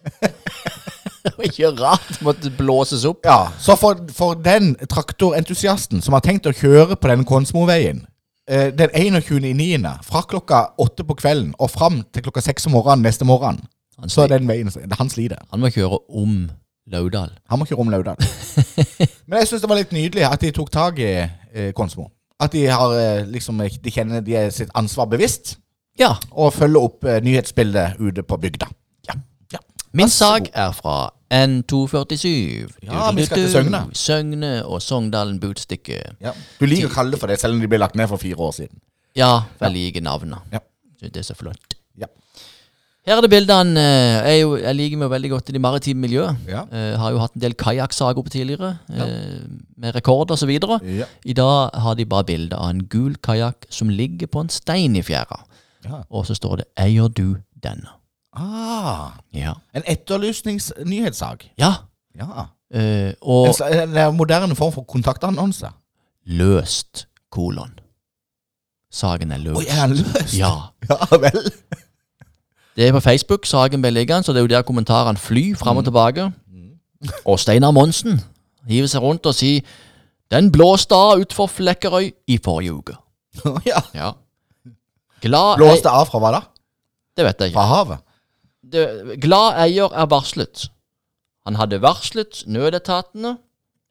Ikke rart måtte blåses opp. Ja, Så for, for den traktorentusiasten som har tenkt å kjøre på denne Konsmoveien eh, den 21.9. fra klokka åtte på kvelden og fram til klokka seks om morgenen neste morgen, Han, så er den veien Han sliter. han må kjøre om Laudal. Han må kjøre om Laudal. Men jeg syns det var litt nydelig at de tok tak i eh, Konsmo. At de har eh, liksom De kjenner de er sitt ansvar bevisst Ja. og følger opp eh, nyhetsbildet ute på bygda. Min god. er fra N247. Ja, vi skal til Søgne. Søgne og Sogndalen Budstikke. ja. Du liker å kalle det for det, selv om de ble lagt ned for fire år siden. Ja, jeg liker navnet. Ja. Det er så flott. Ja. Her er det bildene. eh, Jeg, jo, jeg liker meg veldig godt i det maritime miljøet. Ja. Jeg har jo hatt en del kajakksaker på tidligere, ja. med rekorder osv. Ja. I dag har de bare bilde av en gul kajakk som ligger på en stein i fjæra. Ja. Og så står det 'Eier du denne'? Ah, Ja. en etterlysningsnyhetssak. Ja. Ja. eh, og En, en, en moderne form for kontaktannonse. løst, kolon. Saken er løst. Oi, er den løst? Ja. Ja vel. Det er på Facebook saken ble liggende, så det er jo der kommentarene flyr fram og tilbake. Og Steinar Monsen hiver seg rundt og sier Den blåste av utfor Flekkerøy i forrige uke. ja. Ja. Glad Blåste av fra hva da? Det vet jeg ikke. Fra havet? Det, glad eier er varslet. Han hadde varslet nødetatene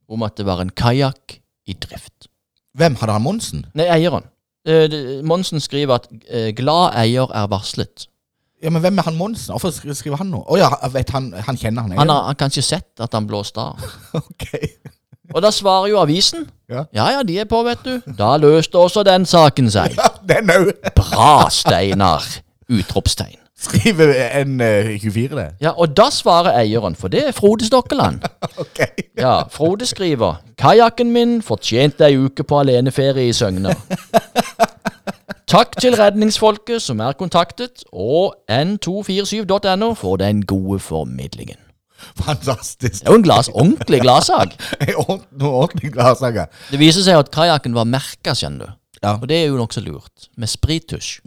om at det var en kajakk i drift. Hvem hadde han Monsen? Nei, eieren. Eh, det- Monsen skriver at eh, glad eier er varslet. Ja, men hvem er han Monsen? Hvorfor skri- skriver han noe? Å ja, jeg vet han, han kjenner han. Han har, han kanskje sett at han blåste av. Ok. Og da svarer jo avisen. Ja. ja, ja, de er på, vet du. Da løste også den saken seg. Ja, den òg. Bra, Steinar! Utropstegn. Skriver en eh, 24 det? Ja, og da svarer eieren, for det er Frode Stokkeland. Ok. Ja, Frode skriver Kajakken min fortjente ei uke på aleneferie i Søgne. Takk til redningsfolket som er kontaktet, og n247.no for den gode formidlingen. Fantastisk. Det er jo en glas, ordentlig gladsak. En gladsak, ja. ordentlig. Det viser seg at kajakken var merka, skjønner du. Ja. Og det er jo nokså lurt. Med sprittusj.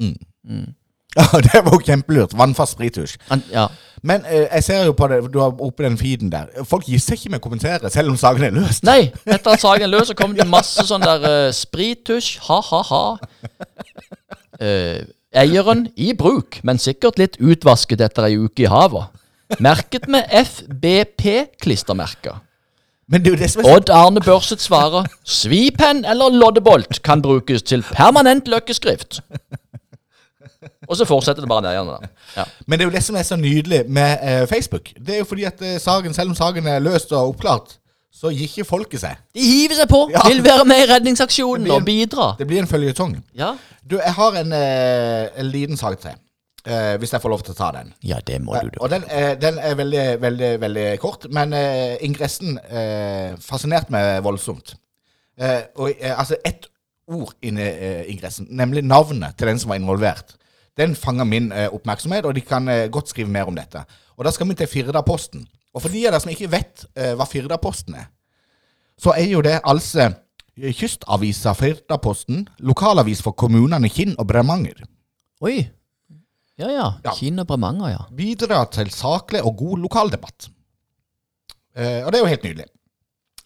ja, det var jo kjempelurt. Vannfast sprittusj. Ja. Men eh, jeg ser jo på det, du har oppe den feeden der. Folk gir seg ikke med å kommentere, selv om saken er løst. Nei, etter at saken er løs, så kommer det masse sånn der uh, sprittusj, ha-ha-ha. Eh, eieren i bruk, men sikkert litt utvasket etter ei uke i havet. Merket med FBP-klistremerker. Men det er jo det som er så Odd Arne Børset svarer svipenn eller loddebolt kan brukes til permanent løkkeskrift. Og så fortsetter det bare ned igjen. Ja. Men det er jo det som er så nydelig med eh, Facebook. Det er jo fordi at eh, saken, selv om saken er løst og oppklart, så gir ikke folket seg. De hiver seg på, Ja. vil være med i redningsaksjonen en- og bidra. Det blir en føljetong. Ja. Du, jeg har en, eh, en liten sak til. Eh, hvis jeg får lov til å ta den. ja, det må du, du. Og den, er- den er veldig, veldig, veldig kort, men eh, ingressen eh, fascinerte meg voldsomt. Eh, og eh, altså ett ord inni eh, ingressen, nemlig navnet til den som var involvert. Den fanger min eh, oppmerksomhet, og de kan eh, godt skrive mer om dette. Og da skal vi til Firdaposten. Og for de av dere som ikke vet eh, hva Firdaposten er, så er jo det altså Kystavisa Firdaposten, lokalavis for kommunene Kinn og Bremanger. Oi. Ja, ja. Ja. Kinn og Bremanger, ja. bidrar til saklig og god lokaldebatt. Eh, og det er jo helt nydelig.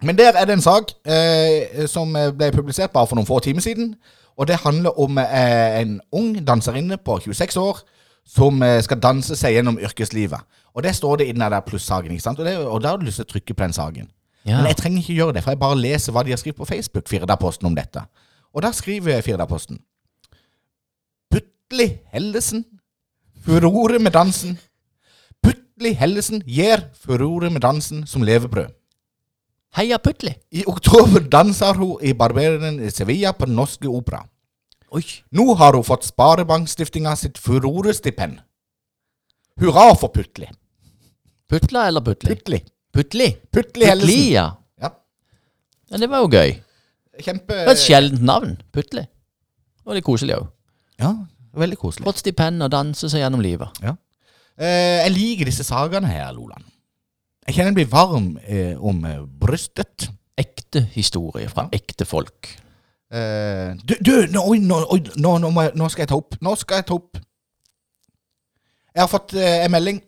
Men der er det en sak eh, som ble publisert bare for noen få timer siden. Og det handler om eh, en ung danserinne på 26 år som eh, skal danse seg gjennom yrkeslivet. Og det står det i den der plussaken. ikke sant? Og, det, og da har du lyst til å trykke på den saken. ja. Men jeg trenger ikke gjøre det, for jeg bare leser hva de har skrevet på Facebook, Firdaposten, om dette. Og da skriver Firdaposten Putli Hellesen furore med dansen. Putli Hellesen gir furore med dansen som levebrød. Heia Putli. I oktober danser hun i Barberen i Sevilla på Den Norske Opera. Oi. Nå har hun fått Sparebankstiftinga sitt furorestipend. Hurra for Putli. Putla eller Putli? Putli. Putli. Putli Hellesen. Putli, ja. Ja. ja. Det var jo gøy. Kjempe... Det var et sjeldent navn. Putli. Og litt koselig òg. Ja, veldig koselig. Fått stipend og danse seg gjennom livet. Eh, jeg liker disse sagene her, Loland. Jeg kjenner jeg blir varm eh, om eh, brystet. Ekte historie fra ekte folk. Eh, du, du nå, nå, nå, nå, skal jeg ta opp. Nå skal jeg ta opp. Jeg har fått eh, en melding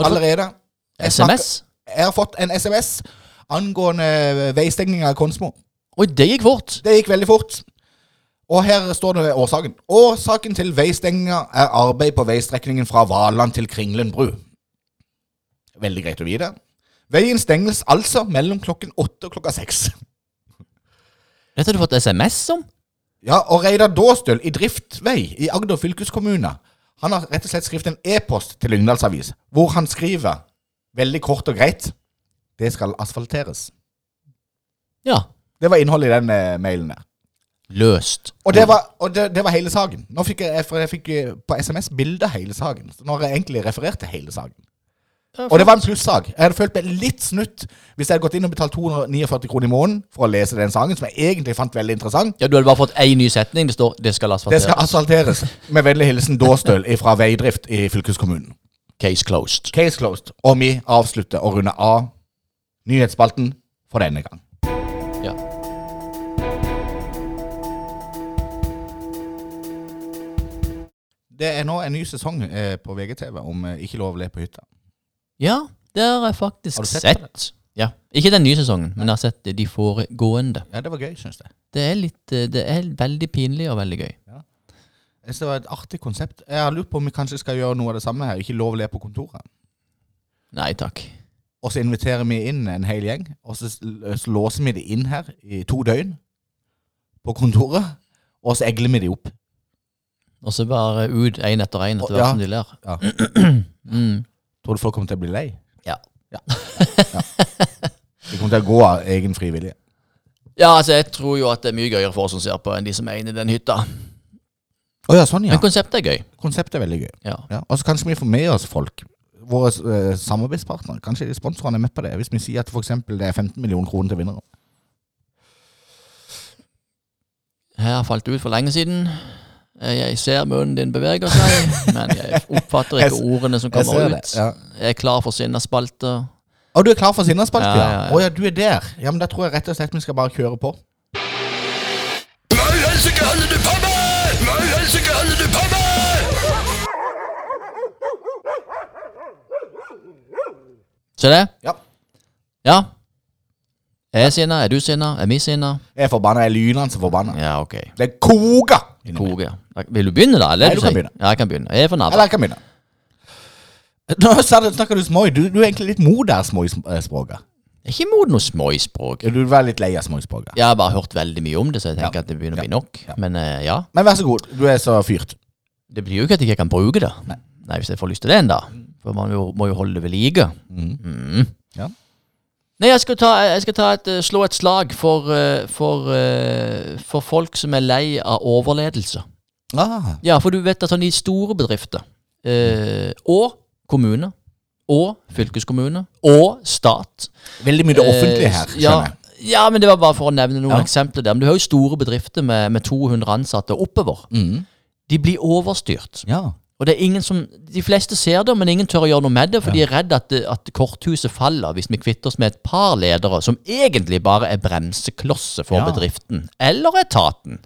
allerede. Jeg SMS? Jeg har fått en SMS angående veistengning av Konsmo. Oi, det gikk fort. Det gikk veldig fort. Og her står det årsaken. Årsaken til veistenginga er arbeid på veistrekningen fra Valand til Kringlen bru. Veldig greit å vite. Veien stenges altså mellom klokken åtte og klokka seks. Dette har du fått SMS om? Ja, og Reidar Dåstøl i Driftvei i Agder fylkeskommune Han har rett og slett skrevet en e-post til Lyngdalsavis hvor han skriver veldig kort og greit Det skal asfalteres. Ja. Det var innholdet i den eh, mailen der. Løst. Og det var, og det, det var hele saken. Nå fikk jeg, jeg fikk eh, på SMS bilde av hele saken. Så nå har jeg egentlig referert til hele saken. Og det var en plussak. Jeg hadde følt meg litt snutt hvis jeg hadde gått inn og betalt 249 kroner i måneden for å lese den sangen, som jeg egentlig fant veldig interessant. Ja, Du hadde bare fått én ny setning. Det står 'det skal asfalteres'. Det skal asfalteres. Med vennlig hilsen Dåstøl fra Veidrift i fylkeskommunen. Case closed. Case closed. Og vi avslutter og runder av nyhetsspalten for denne gang. Ja. Det er nå en ny sesong eh, på VGTV om eh, Ikke lov å le på hytta. Ja, det har jeg faktisk Har du sett sett. Ja. Ikke den nye sesongen, men jeg har sett de foregående. Ja, det var gøy, syns jeg. Det er litt eh, Det er veldig pinlig og veldig gøy. Jeg synes Det var et artig konsept. Jeg har lurt på om vi kanskje skal gjøre noe av det samme her. Ikke lov å le på kontoret. Nei takk. Og så inviterer vi inn en hel gjeng, og så, så låser vi de inn her i to døgn på kontoret, og så egler vi de opp. Og så bare ut én etter én etter Ja. hvert som de ler. Ja. Mm. Tror du folk kommer til å bli lei? Ja. ja. De kommer til å gå av egen frivillige. Ja, altså, jeg tror jo at det er mye gøyere for oss som ser på, enn de som er inne i den hytta. Å ja, sånn ja. Men konseptet er gøy. Konseptet er veldig gøy. Ja. Ja. Og så kanskje vi får med oss folk. Våre uh, samarbeidspartnere. Kanskje de sponsorene er med på det. Hvis vi sier at for eksempel det er 15 millioner kroner til vinnere. Har falt ut for lenge siden. Eh, Jeg ser munnen din beveger seg, men jeg oppfatter ikke Jeg- ordene som Jeg kommer det. ut. Ja. Jeg er klar for sinnaspalte. Å, du er klar for Sinnaspalte? Ja, Ja, ja. Å ja, du er der. Ja, men Da tror jeg rett og slett vi skal bare kjøre på. Hva i helsike holder du på med? Hva i helsike holder du på med? Se det? Ja. Ja. Jeg Er jeg sinna? Er du sinna? Er vi sinna? Jeg er forbanna. Jeg er lynende så forbanna. Ja, ok. Det er koga! Vil du begynne, da? Eller? Nei, du kan begynne. Ja, jeg kan begynne. Jeg er for Eller jeg kan begynne. Nå snakker du småi. Du, du er egentlig litt moder småispråket. Jeg er ikke imot noe småispråk. Du var litt lei av småispråket. Jeg har bare hørt veldig mye om det, så jeg tenker Ja. at det begynner å bli nok. Ja. Men uh, ja, Men vær så god. Du er så fyrt. det betyr jo ikke at jeg ikke kan bruke det. Nei. Nei, Hvis jeg får lyst til det en dag. For man jo, må jo holde det ved like. Mhm. Mm. Ja. Nei, jeg skal, ta, jeg skal ta et, eh, slå et slag for, eh, for, eh, for folk som er lei av overledelse. Ah, Ja, for du vet at sånn i store bedrifter, eh, og kommune, og fylkeskommune, og stat veldig mye det offentlige her, Eh, skjønner jeg. ja, men det var bare for å nevne noen Ja. eksempler der. Men du har jo store bedrifter med, med 200 ansatte oppover. Mm. De blir overstyrt. Ja. Og det er ingen som, De fleste ser det, men ingen tør å gjøre noe med det, for de er redd at, at korthuset faller hvis vi kvitter oss med et par ledere som egentlig bare er bremseklosser for Ja. bedriften, eller etaten.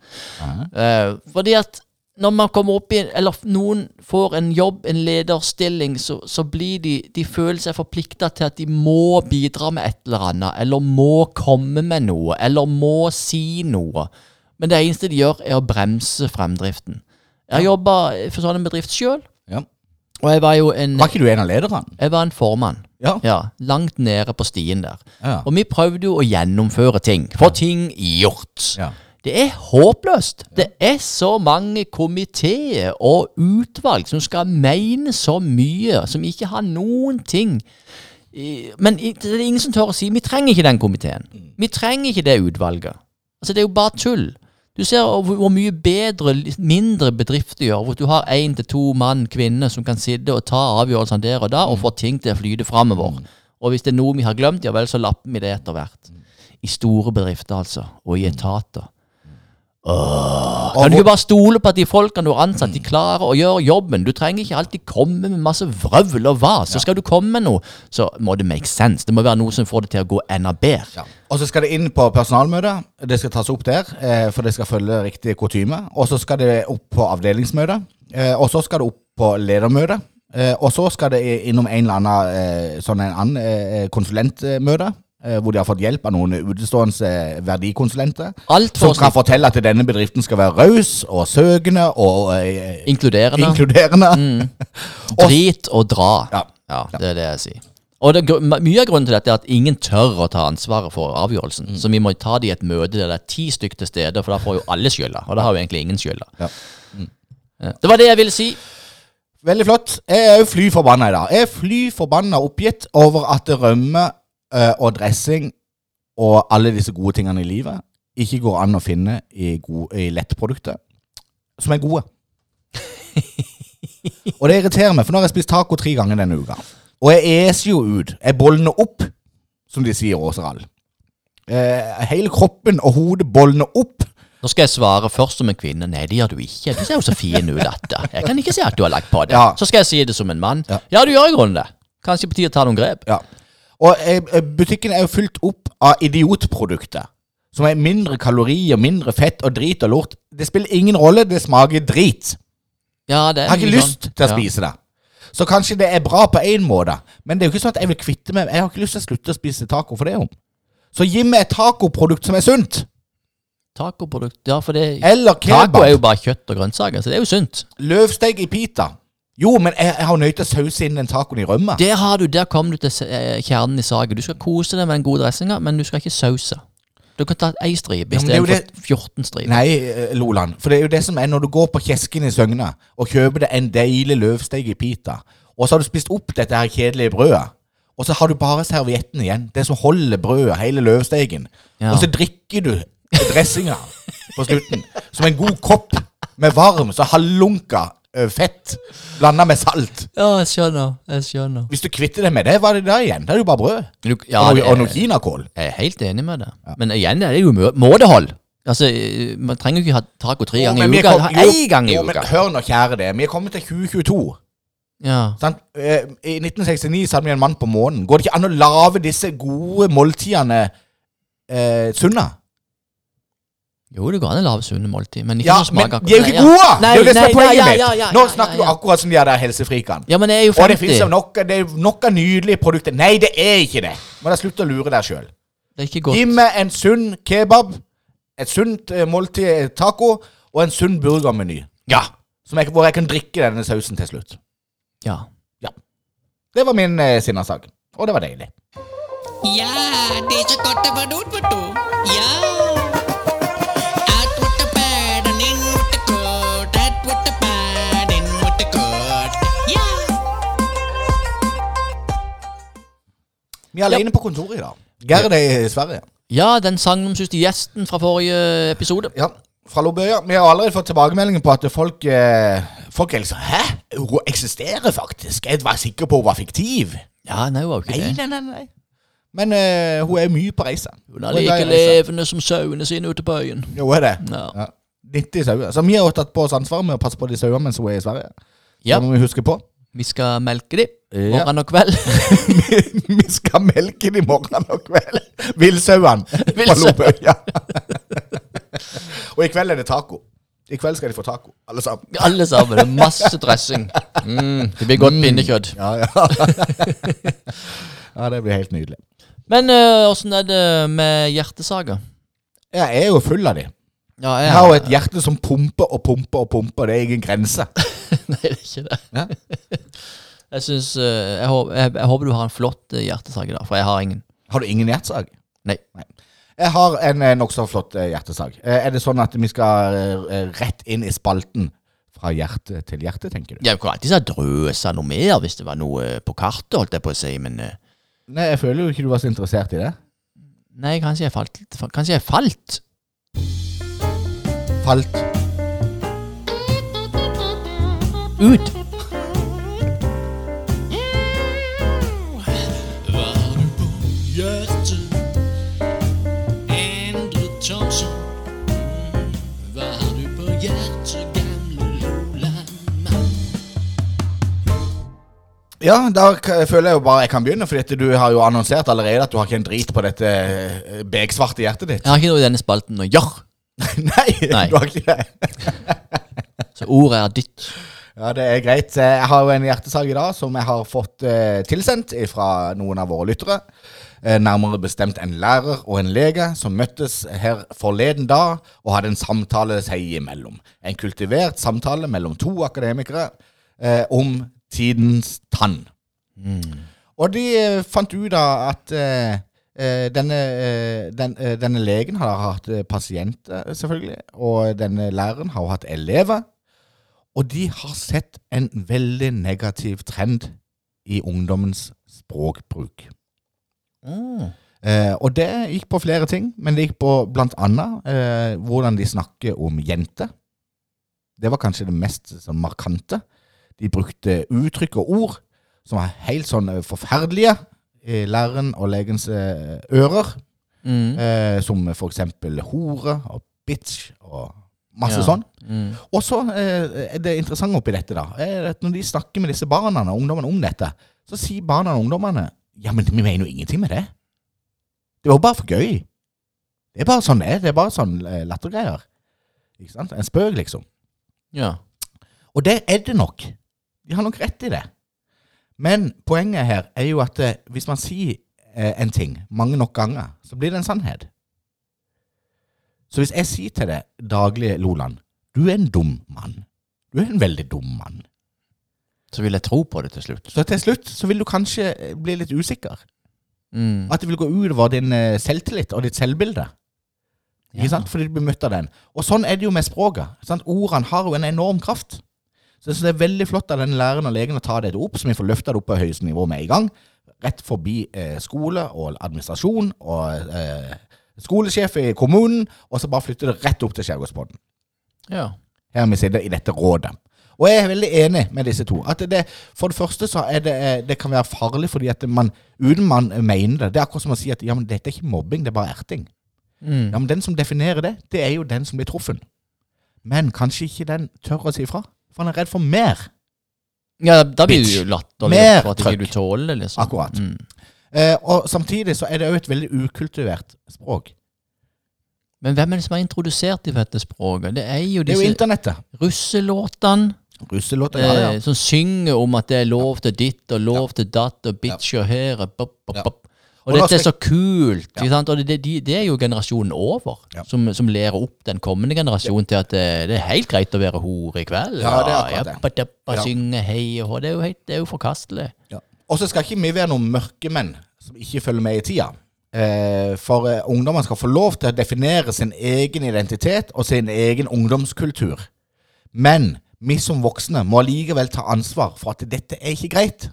Eh, fordi at når man kommer opp i Eller noen får en jobb, en lederstilling, så, så blir de De føler seg forplikta til at de må bidra med et eller annet, eller må komme med noe, eller må si noe. Men det eneste de gjør, er å bremse fremdriften. Jeg har jobba for sånn en bedrift sjøl, Ja. og jeg var jo en Var ikke du en av lederne? Jeg var en formann. Ja. Ja, Langt nede på stien der. Ja. Og vi prøvde jo å gjennomføre ting. Få ting gjort. Ja. Det er håpløst. Det er så mange komiteer og utvalg som skal mene så mye, som ikke har noen ting Men det er ingen som tør å si 'vi trenger ikke den komiteen'. Vi trenger ikke det utvalget. Altså Det er jo bare tull. Du ser hvor mye bedre mindre bedrifter gjør, hvor du har én til to mann, kvinner, som kan sitte og ta avgjørelsene der og da, og få ting til å flyte framover. Og hvis det er noe vi har glemt, ja vel, så lapper vi det etter hvert. I store bedrifter, altså. Og i etater. Kan du ikke bare stole på at de folkene du har ansatt, de klarer å gjøre jobben? Du trenger ikke alltid komme med masse vrøvl og vas. Så skal du komme med noe, så må det make sense. Det må være noe som får det til å gå enda bedre. Ja. Og så skal det inn på personalmøte. Det skal tas opp der, eh, for det skal følge riktig kutyme. Og så skal det opp på avdelingsmøte. Eh, og så skal det opp på ledermøte. Eh, og så skal det innom en eller annen sånn en annen konsulentmøte, hvor de har fått hjelp av noen utestående eh, verdikonsulenter. Som kan fortelle at denne bedriften skal være raus og søkende og eh, inkluderende. inkluderende. Drit og dra. Ja. Ja, det er det jeg sier. Og det, mye av grunnen til dette er at ingen tør å ta ansvaret for avgjørelsen. Mm. Så vi må ta det i et møte der det er ti stykker til stede, for da får jo alle skylda. Og da har jo egentlig ingen skylda. Ja. Ja. Det var det jeg ville si. Veldig flott. Jeg er jo fly forbanna i dag. Jeg er fly forbanna oppgitt over at rømme eh, og dressing og alle disse gode tingene i livet ikke går an å finne i, gode, i lettprodukter som er gode. og det irriterer meg, for nå har jeg spist taco tre ganger denne uka. Og jeg eser jo ut. Jeg bolner opp, som de sier i Åseral. Eh, hele kroppen og hodet bolner opp. Nå skal jeg svare først som en kvinne. Nei, det gjør du ikke. Du ser jo så fin ut, dette. Jeg kan ikke si at du har lagt på det. Ja. Så skal jeg si det som en mann. Ja. Ja, du gjør i grunnen det. Kanskje på tide å ta noen grep. Ja. Og eh, eh, butikken er jo fylt opp av idiotprodukter. Som er mindre kalorier, mindre fett og drit og lort. Det spiller ingen rolle, det smaker drit. Ja, det er Jeg har ikke mye lyst sånn. til å Ja. spise det. Så kanskje det er bra på én måte, men det er jo ikke sånn at jeg vil kvitte meg Jeg har ikke lyst til å slutte å spise taco for det om. Så gi meg et tacoprodukt som er sunt. Tacoprodukt. Ja, for det Eller Taco er jo bare kjøtt og grønnsaker, så det er jo sunt. Løvsteg i pita. Jo, men jeg, jeg har å sause inn den tacoen i rømme. Der har du, der kom du til eh, kjernen i saken. Du skal kose deg med den gode dressinga, men du skal ikke sause. Du kan ta ei stripe men det er jo istedenfor 14 striper. Nei, eh, Loland. For det er jo det som er når du går på kiosken i Søgne og kjøper deg en deilig løvsteg i pita, og så har du spist opp dette her kjedelige brødet, og så har du bare servietten igjen. Det som holder brødet, hele løvstegen. Ja. Og så drikker du dressinga på slutten som en god kopp med varm, så halvlunka fett blanda med salt. Ja, jeg skjønner. Jeg skjønner. Hvis du kvitter deg med det, hva er det da igjen? Da er det jo bare brød. Du, ja, og, det og noe kinakål. jeg er helt enig med det. Men igjen, det er jo må- måtehold. Altså, eh, Man trenger jo ikke ha taco tre ganger i uka. kom- Ha jo, én gang i jo, men uka. Hør nå, kjære det. Vi er kommet til 2022. Ja. Sant? Eh, I 1969 så hadde vi en mann på månen. Går det ikke an å lage disse gode måltidene eh, sunne? Jo, det går an å lage sunne måltid, men ikke Ja, men akkurat. de er jo ikke ja. gode! Nei, det er jo det som er poenget ja, mitt. ja, ja, Nå ja, snakker ja, du akkurat som de der helsefrikene. Ja, men jeg er jo Og det finnes jo nok, det er nok av nydelige produkter. Nei, det er ikke det. Må da slutte å lure deg sjøl. Det er. Gi meg en sunn kebab, et sunt eh, måltid eh, taco og en sunn burgermeny. Ja. Som jeg, hvor jeg kan drikke denne sausen til slutt. ja. ja. Det var min eh, sinnasak. Og det var deilig. Ja, det er så godt å være noen, vet du. Ja. Vi er alene på kontoret i dag. Gerd er i Sverige. ja, den sagnomsuste gjesten fra forrige episode. Ja, fra Lobøya. Vi har allerede fått tilbakemeldinger på at folk eh, Folk er liksom Hæ? Hun eksisterer faktisk? Jeg var sikker på hun var fiktiv. Ja, nei, hun var jo Nei, det. nei, nei. nei. Men eh, hun er mye på reise. Hun er like glad reise. levende som sauene sine ute på øyen. Jo, hun er det. Ja. Ja. 90 sauer. Så vi har jo tatt på oss ansvaret med å passe på de sauene mens hun er i Sverige. Ja. Det må vi huske på. Vi skal melke de Ja. Morgen og kveld. vi skal melke dem morgen og kveld. Villsauene på. Lobøya. og i kveld er det taco. I kveld skal de få taco, alle sammen. Alle sammen. Det er masse dressing. Mm, det blir godt pinnekjøtt. Ja, ja. ja, det blir helt nydelig. Men åssen åssen er det med hjertesager? Jeg er jo full av de. Ja, Jeg har jo et hjerte som pumper og pumper og pumper. Det er ingen grense. Nei, det er ikke det. Ja. Jeg synes, eh, jeg, håper, jeg, jeg håper du har en flott hjertesak hjertesag i dag, for jeg har ingen. Har du ingen hjertesag? Nei. Jeg har en eh, nokså flott hjertesak. Eh, Er det sånn at vi skal eh, rett inn i spalten fra hjerte til hjerte, tenker du? Jeg kunne alltid drøsa noe mer hvis det var noe eh, på kartet, holdt jeg på å si, men eh, Nei, jeg føler jo ikke du var så interessert i det. Nei, kanskje jeg falt. Kanskje jeg falt. Falt. Ut. Ja, da føler jeg jo bare jeg kan begynne, for du har jo annonsert allerede at du har ikke en drit på dette begsvarte hjertet ditt. Jeg har ikke noe i denne spalten å gjøre, Nei, Nei. du har ikke det. så ordet er ditt. Ja, det er greit. Jeg har jo en hjertesak i dag som jeg har fått eh, tilsendt fra noen av våre lyttere. Eh, nærmere bestemt en lærer og en lege som møttes her forleden dag og hadde en samtale seg imellom. En kultivert samtale mellom to akademikere eh, om tidens tann. Og de eh, fant ut av at eh, eh, denne, den, denne legen har hatt pasienter, selvfølgelig, og denne læreren har hatt elever. Og de har sett en veldig negativ trend i ungdommens språkbruk. Eh, og det gikk på flere ting, men det gikk på blant annet eh, hvordan de snakker om jenter. Det var kanskje det mest sånn, markante. De brukte uttrykk og ord som var helt sånn eh, forferdelige i læreren og legens eh, ører. Mm. Eh, som for eksempel hore og bitch og masse Ja. sånn. Mm. Og så eh, er det interessante oppi dette, da, er at når de snakker med disse barna og ungdommene om dette, så sier barna og ungdommene ja, men vi mener jo ingenting med det. Det var jo bare for gøy. Det er bare sånn det er. Det er bare sånn eh, lattergreier. Ikke sant? En spøk, liksom. Ja. Og det er det nok. De har nok rett i det. Men poenget her er jo at eh, hvis man sier eh, en ting mange nok ganger, så blir det en sannhet. Så hvis jeg sier til deg daglig, Loland, du er en dum mann. Du er en veldig dum mann. Så vil jeg tro på det til slutt. Så til slutt så vil du kanskje eh, bli litt usikker. Mm. At det vil gå utover din selvtillit og ditt selvbilde. Ikke sant? Fordi du blir møtt av den. Og sånn er det jo med språket. Sant? Ordene har jo en enorm kraft. Så jeg synes det er veldig flott av den læreren og legen å ta dette opp, så vi får løfta det opp på høyeste nivå med en gang. Rett forbi eh, skole og administrasjon og eh, skolesjef i kommunen, og så bare flytte det rett opp til Skjærgårdsbåten. Ja. Her vi sitter i dette rådet. Og jeg er veldig enig med disse to. At det, for det første så er det, eh, det kan være farlig fordi at man, uten man mener det Det er akkurat som å si at ja, men dette er ikke mobbing, det er bare erting. Mm. Ja, men Den som definerer det, det er jo den som blir truffet. Men kanskje ikke den tør å si ifra. For han er redd for mer. Ja, da blir du jo latterlig Mer for at ikke trøkk. du tåler det, liksom. Akkurat. Mm. Eh, og samtidig så er det jo et veldig ukultivert språk. Men hvem er det som har introdusert i dette språket? Det er jo Det er jo disse internettet. russelåtene Russelåter, ja, ja. eh, som synger om at det er lov til ditt og lov til datt og bitch og her og bop, bop, Ja. bop. Og, Og dette er så kult. Sant? Og det, det, de- det er jo generasjonen over Ja. som, som lærer opp den kommende generasjonen til at det, det er helt greit å være hore i kveld. Ja, det er akkurat det. Ja, Ja. synge hei og. Det er jo, helt, det er jo forkastelig. Ja. Og så skal ikke vi være noen mørkemenn som ikke følger med i tida. Eh, for eh, ungdommer skal få lov til å definere sin egen identitet og sin egen ungdomskultur. Men vi som voksne må allikevel ta ansvar for at dette er ikke greit.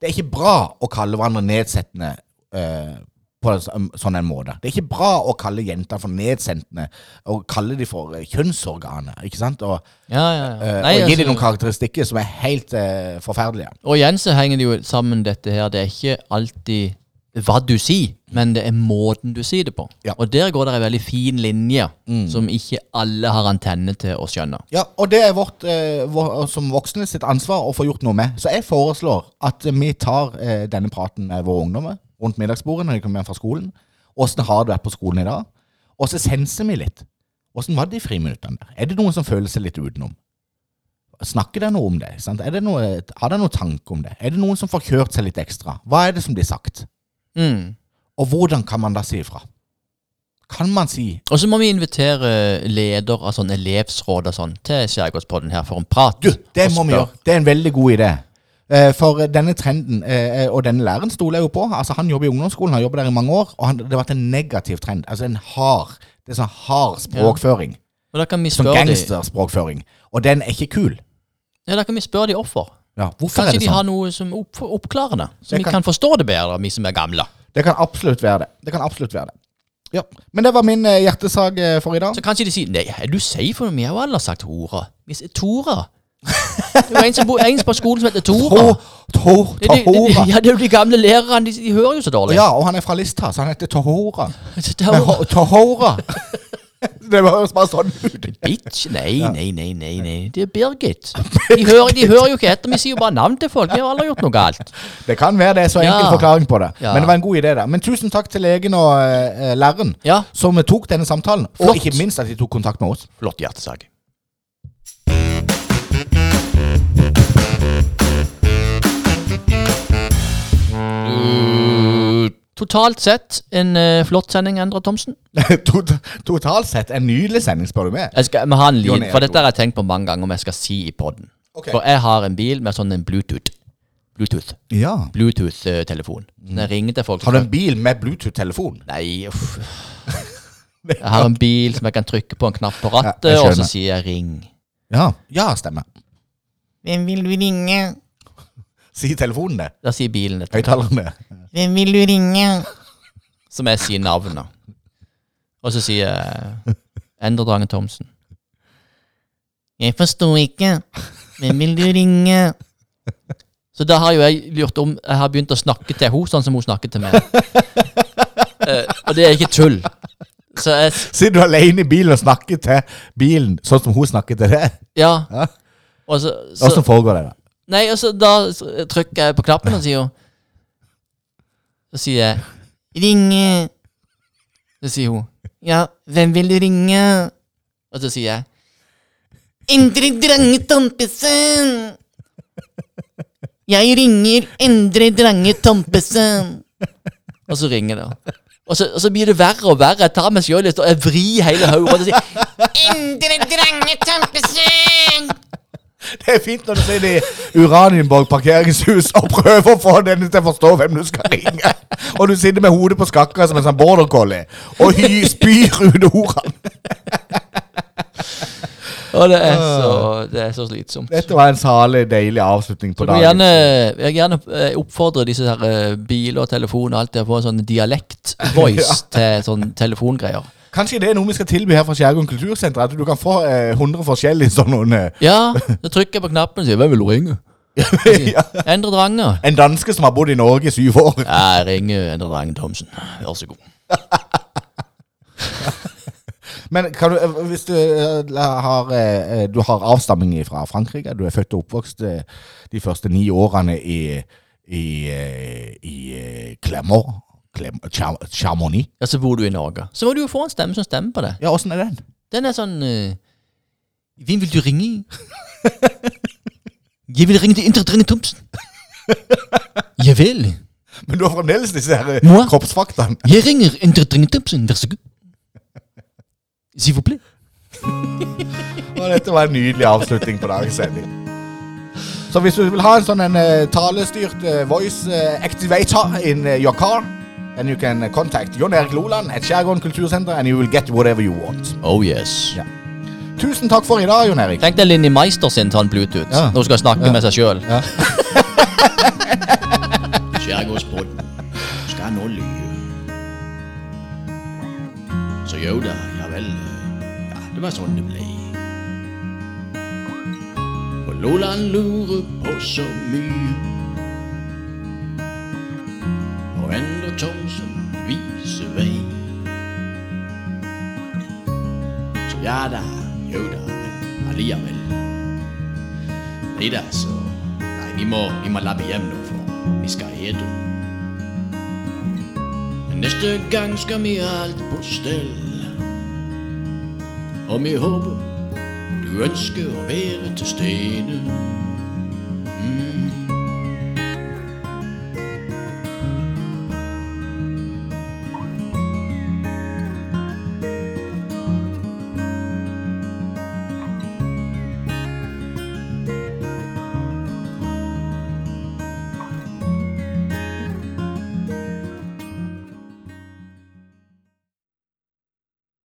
Det er ikke bra å kalle hverandre nedsettende eh, på en sånn- en måte. Det er ikke bra å kalle jenter for nedsettende og kalle dem for eh, kjønnsorganer. ikke sant? Og, Ja, ja, ja. eh, Nei, og gi dem altså- noen karakteristikker som er helt eh, forferdelige. Og igjen så henger det jo sammen dette her. Det er ikke alltid hva du sier, men det er måten du sier det på. Og der går det en veldig fin linje som ikke alle har antenne til å skjønne. Ja, og det er vårt eh, vår, som voksne sitt ansvar å få gjort noe med. Så jeg foreslår at vi tar eh, denne praten med våre ungdommer rundt middagsbordet når de kommer hjem fra skolen. Åssen har du vært på skolen i dag? Og så senser vi litt. Åssen var det i friminuttene der? Er det noen som føler seg litt utenom? Snakker dere noe om det? Sant? Det noe, har dere noen tanke om det? Er det noen som får kjørt seg litt ekstra? Hva er det som blir sagt? Mm. Og hvordan kan man da si ifra? Kan man si Og så må vi invitere leder av sånn elevsråd og sånn til Skjærgårdspodden her for en prat. Du, det må vi gjøre. Det er en veldig god idé. Eh, For denne trenden, eh, og denne læreren stoler jeg jo på. Altså Han jobber i ungdomsskolen, har jobbet der i mange år, og han, det har vært en negativ trend. Altså en hard det er sånn hard språkføring. Vi Sånn gangsterspråkføring. Og den er ikke kul. ja, da kan vi spørre de hvorfor. Ja, hvorfor Kanskje de har sånn? noe som opp, oppklarende, så Det vi kan- kan forstå det bedre, vi som er gamle. Det kan absolutt være det. Det kan absolutt være det. Ja, Men det var min hjertesag hjertesak eh, for i dag. Så kanskje de sier Nei, er du safe? Vi har jo alle sagt hore. Vi Tora. Det var en, som bor, en på skolen som heter Tora. Tora, to, Det er de, Tohora. de, ja, det er jo de gamle lærerne. De, de hører jo så dårlig. Ja, og han er fra Lista, så han heter Tohora. Det er jo- Tohora. Det høres bare sånn ut. Bitch? Nei, nei, nei, nei, nei. Det er Birgit. De hører, de hører jo ikke etter. Vi sier jo bare navn til folk. Vi har aldri gjort noe galt. Det kan være det er så enkel Ja. forklaring på det. Ja. Men det var en god idé, da. Men tusen takk til legen og eh, læreren Ja. som tok denne samtalen. Flott. Og ikke minst at de tok kontakt med oss. Flott hjertesak. Totalt sett en eh, flott sending, Endre Thomsen. Tot, totalt sett en nydelig sending, spør du meg. Jeg skal, vi har en Jon lyd, Erik for dette har jeg tenkt på mange ganger om jeg skal si i podden. Ok. For jeg har en bil med sånn en Bluetooth. Bluetooth. Ja. Bluetooth-telefon. Når jeg ringer til folk Har du en bil med Bluetooth-telefon? Nei, uff. Jeg har en bil som jeg kan trykke på en knapp på Ja, rattet, jeg og så skjønner. sier jeg 'ring'. Ja. Ja, stemmer. Hvem vil du ringe? Sier telefonen det? Da sier bilen dette. Høyttalerne? Hvem vil du ringe? Som jeg sier navnet. Og så sier jeg Endre Thomsen. Jeg forstår ikke. Hvem vil du ringe? Så da har jo jeg lurt om Jeg har begynt å snakke til henne sånn som hun snakker til meg. uh, og det er ikke tull. Så jeg Sitter du alene i bilen og snakker til bilen sånn som hun snakker til deg? Ja. Ja. Og så, Hvordan så foregår det? da? Nei, og så da trykker jeg på knappen og sier hun Så sier jeg 'ringe'. Så sier hun 'ja, hvem vil du ringe?' Og så sier jeg 'Endre Drange Tompesen'. Jeg ringer Endre Drange Tompesen. Og så ringer det. Og så, og så blir det verre og verre. Jeg tar meg sjøl og jeg vrir hele hodet og sier 'Endre Drange Tompesen'. Det er fint når du sier det i Uranienborg parkeringshus og prøver å få denne til å forstå hvem du skal ringe. Og du sitter med hodet på skakka som en sånn border collie og hy spyr ut ordene. Og det er så, det er så slitsomt. Dette var en salig, deilig avslutning på dagen. gjerne, jeg gjerne oppfordre disse her eh, biler og telefoner og alt det å få en sånn dialekt-voice til sånn telefongreier. Kanskje det er noe vi skal tilby her fra Skjærgården kultursenter? At du kan få eh, 100 forskjellige sånne eh, Ja, så trykker jeg på knappen og sier 'Hvem vil du ringe?' ja. Endre Drange. En danske som har bodd i Norge i syv år. Ja, jeg ringer Endre Drange Thomsen. Vær så god. Men kan du, eh, hvis du eh, har, du har avstamming fra Frankrike, du er født og oppvokst de første ni årene i, i, i Clermont, Chamonix. Ja, så bor du i Norge. Så må du jo få en stemme som stemmer på det. Ja, åssen er den? Den er sånn eh, Hvem vil du ringe? Jeg vil ringe til Endre Dranger Thomsen. Jeg vil. Men du har fremdeles disse her eh, Moi? kroppsfaktaene. Jeg ringer Endre Dranger Thomsen, vær så god. S'il vous plaît. Og dette var en nydelig avslutning på dagens sending. Så hvis du vil ha en sånn en eh, talestyrt eh, voice eh, activator in eh, your car, then you can contact Jon Erik Loland at Skjærgården kultursenter, and you will get whatever you want. Oh yes. Ja. Tusen takk for i dag, Jon Erik. Tenk deg Linni Meister sin tann Bluetooth, Ja. når hun skal snakke Ja. med seg sjøl. Ja. Skjærgårdspodden skal nå lyve. Så jo da, ja vel. Ja, det var sånn det ble. Og Loland lurer på så mye. Endre Thomsen viser vei. Så ja da, jo da, men alliavel. Nei da, så Nei, vi må, vi må labbe hjem nå, for vi skal ete. Neste gang skal vi ha alt på stell. Og vi håper du ønsker å være til stede.